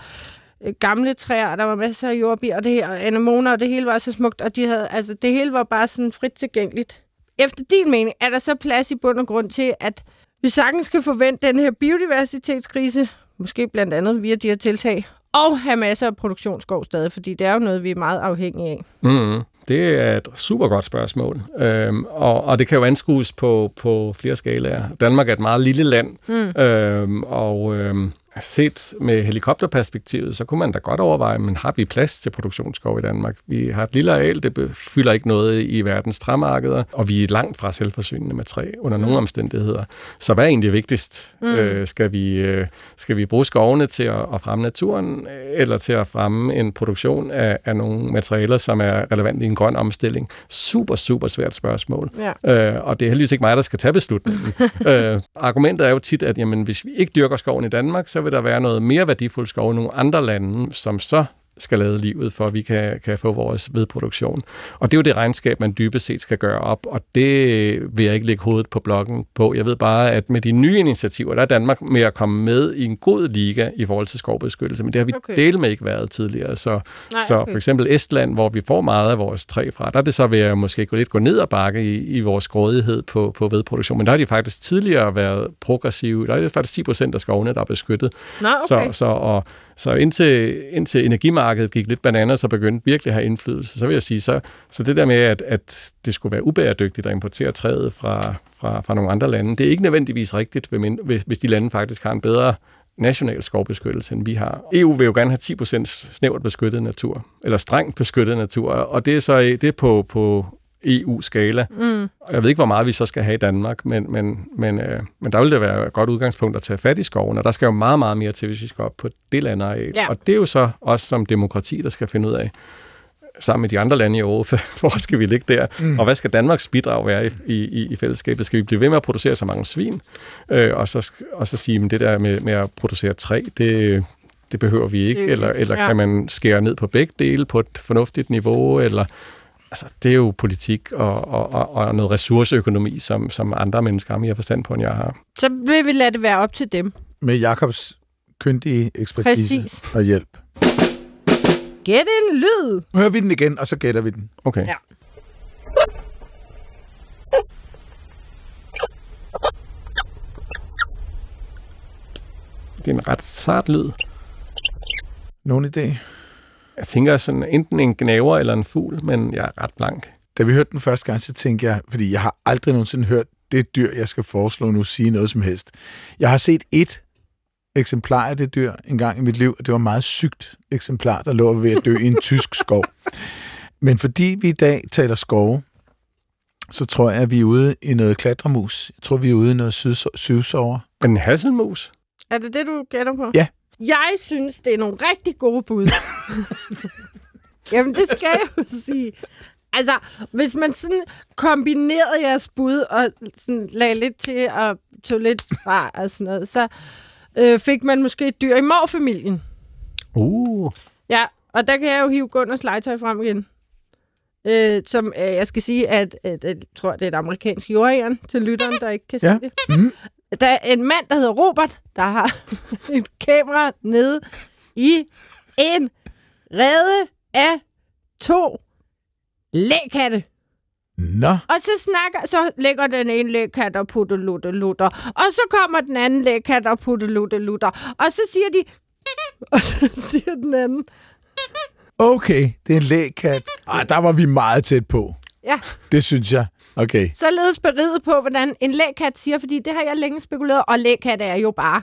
øh, gamle træer, der var masser af jordbier, og, det, her, og anemoner, og det hele var så smukt, og de havde, altså, det hele var bare sådan frit tilgængeligt. Efter din mening, er der så plads i bund og grund til, at vi sagtens skal forvente den her biodiversitetskrise, måske blandt andet via de her tiltag, og have masser af produktionsskov stadig, fordi det er jo noget, vi er meget afhængige af. Mm, det er et super godt spørgsmål, øhm, og, og det kan jo anskues på, på flere skalaer. Danmark er et meget lille land, mm. øhm, og øhm, set med helikopterperspektivet, så kunne man da godt overveje, men har vi plads til produktionsskov i Danmark? Vi har et lille areal, det fylder ikke noget i verdens træmarkeder, og vi er langt fra selvforsynende med træ under nogle omstændigheder. Så hvad er egentlig vigtigst? Mm. Øh, skal, vi, øh, skal vi bruge skovene til at, at fremme naturen, eller til at fremme en produktion af, af nogle materialer, som er relevante i en grøn omstilling? Super, super svært spørgsmål. Ja. Øh, og det er heldigvis ikke mig, der skal tage beslutningen. øh, argumentet er jo tit, at jamen, hvis vi ikke dyrker skoven i Danmark, så vil der være noget mere værdifuld skov i nogle andre lande, som så skal lade livet, for at vi kan, kan få vores vedproduktion. Og det er jo det regnskab, man dybest set skal gøre op, og det vil jeg ikke lægge hovedet på blokken på. Jeg ved bare, at med de nye initiativer, der er Danmark med at komme med i en god liga i forhold til skovbeskyttelse, men det har vi Okay. okay. del med ikke været tidligere. Så, Nej, så okay. for eksempel Estland, hvor vi får meget af vores træ fra, der er det så ved at måske gå lidt gå ned og bakke i, i vores grådighed på, på vedproduktion. Men der har de faktisk tidligere været progressive. Der er det faktisk 10 procent af skovene, der er beskyttet. Nå, okay. Så, så, og, så indtil, indtil energimarkedet gik lidt bananer, så begyndte virkelig at have indflydelse. Så vil jeg sige, så, så det der med, at, at det skulle være ubæredygtigt at importere træet fra, fra, fra nogle andre lande, det er ikke nødvendigvis rigtigt, hvis, hvis de lande faktisk har en bedre national skovbeskyttelse, end vi har. EU vil jo gerne have 10% snævert beskyttet natur, eller strengt beskyttet natur, og det er så det er på, på EU-skala. Mm. Jeg ved ikke, hvor meget vi så skal have i Danmark, men, men, men, øh, men der vil det være et godt udgangspunkt at tage fat i skoven, og der skal jo meget, meget mere til, hvis vi skal op på det landareal. Ja. Og det er jo så også som demokrati, der skal finde ud af, sammen med de andre lande i Europa, hvor skal vi ligge der, mm. og hvad skal Danmarks bidrag være i, i, i fællesskabet? Skal vi blive ved med at producere så mange svin, øh, og, så, og så sige, at det der med, med at producere træ, det, det behøver vi ikke, er eller, eller ja. kan man skære ned på begge dele på et fornuftigt niveau, eller altså, det er jo politik og, og, og, og noget ressourceøkonomi, som, som andre mennesker har mere forstand på, end jeg har. Så vil vi lade det være op til dem. Med Jakobs kyndige ekspertise Præcis. og hjælp. Gæt en lyd. Nu hører vi den igen, og så gætter vi den. Okay. Ja. Det er en ret sart lyd. Nogen idé? Jeg tænker sådan enten en gnaver eller en fugl, men jeg er ret blank. Da vi hørte den første gang, så tænkte jeg, fordi jeg har aldrig nogensinde hørt det dyr, jeg skal foreslå nu, sige noget som helst. Jeg har set et eksemplar af det dyr en gang i mit liv, og det var et meget sygt eksemplar, der lå ved at dø i en tysk skov. Men fordi vi i dag taler skove, så tror jeg, at vi er ude i noget klatremus. Jeg tror, vi er ude i noget syvs- syvsover. En hasselmus? Er det det, du gætter på? Ja. Jeg synes, det er nogle rigtig gode bud. Jamen, det skal jeg jo sige. Altså, hvis man sådan kombinerede jeres bud og sådan lagde lidt til og tog lidt fra og sådan noget, så øh, fik man måske et dyr i morfamilien. Uh. Ja, og der kan jeg jo hive Gunners legetøj frem igen. Øh, som øh, jeg skal sige, at, at, jeg tror, det er et amerikansk jordæren til lytteren, der ikke kan Ja. se det. Mm. Der er en mand, der hedder Robert, der har et kamera nede i en rede af to lægkatte. Nå, Og så snakker, så lægger den ene lægkat og putter lutter lutter. Og så kommer den anden lægkat og putter lutter lutter. Og så siger de, og så siger den anden, okay, det er en lægkat. Ej, der var vi meget tæt på. ja, Det synes jeg. Okay. således beriget på, hvordan en lægkat siger, fordi det har jeg længe spekuleret, og lægkat er jo bare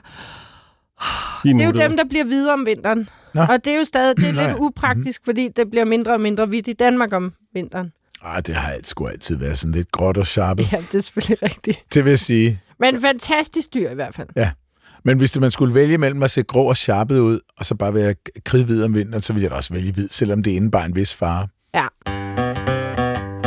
De er Det er jo dem, der bliver hvide om vinteren. Nå. Og det er jo stadig det er ja. lidt upraktisk, fordi det bliver mindre og mindre hvidt i Danmark om vinteren. Ej, det har alt- sgu altid været sådan lidt gråt og sharpet. Ja, det er selvfølgelig rigtigt. Det vil sige. Men fantastisk dyr i hvert fald. Men hvis man skulle vælge mellem at se grå og sharpet ud, og så bare være kridhvid om vinteren, så ville jeg da også vælge hvid, selvom det indebar en vis fare. Ja.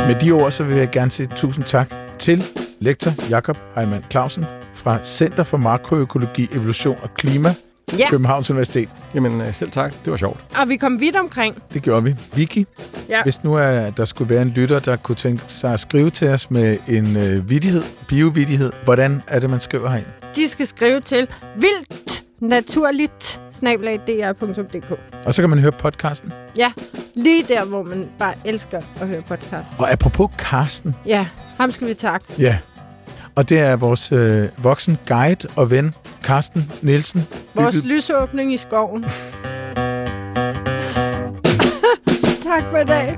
Med de ord, så vil jeg gerne sige tusind tak til lektor Jakob Heimann Clausen fra Center for Makroøkologi, Evolution og Klima, Ja, Københavns Universitet. Jamen, øh, selv tak. Det var sjovt. og vi kom vidt omkring. Det gjorde vi. Vicky, Ja. hvis nu er, der skulle være en lytter, der kunne tænke sig at skrive til os med en øh, vidighed, biovidighed, hvordan er det, man skriver herind? De skal skrive til vildt naturligt. Og så kan man høre podcasten. Ja, lige der, hvor man bare elsker at høre podcast. Og apropos Karsten, Ja, ham skal vi takke. ja, og det er vores øh, voksen guide og ven, Karsten Nielsen. Vores Hygget- lysåbning i skoven. tak for i dag.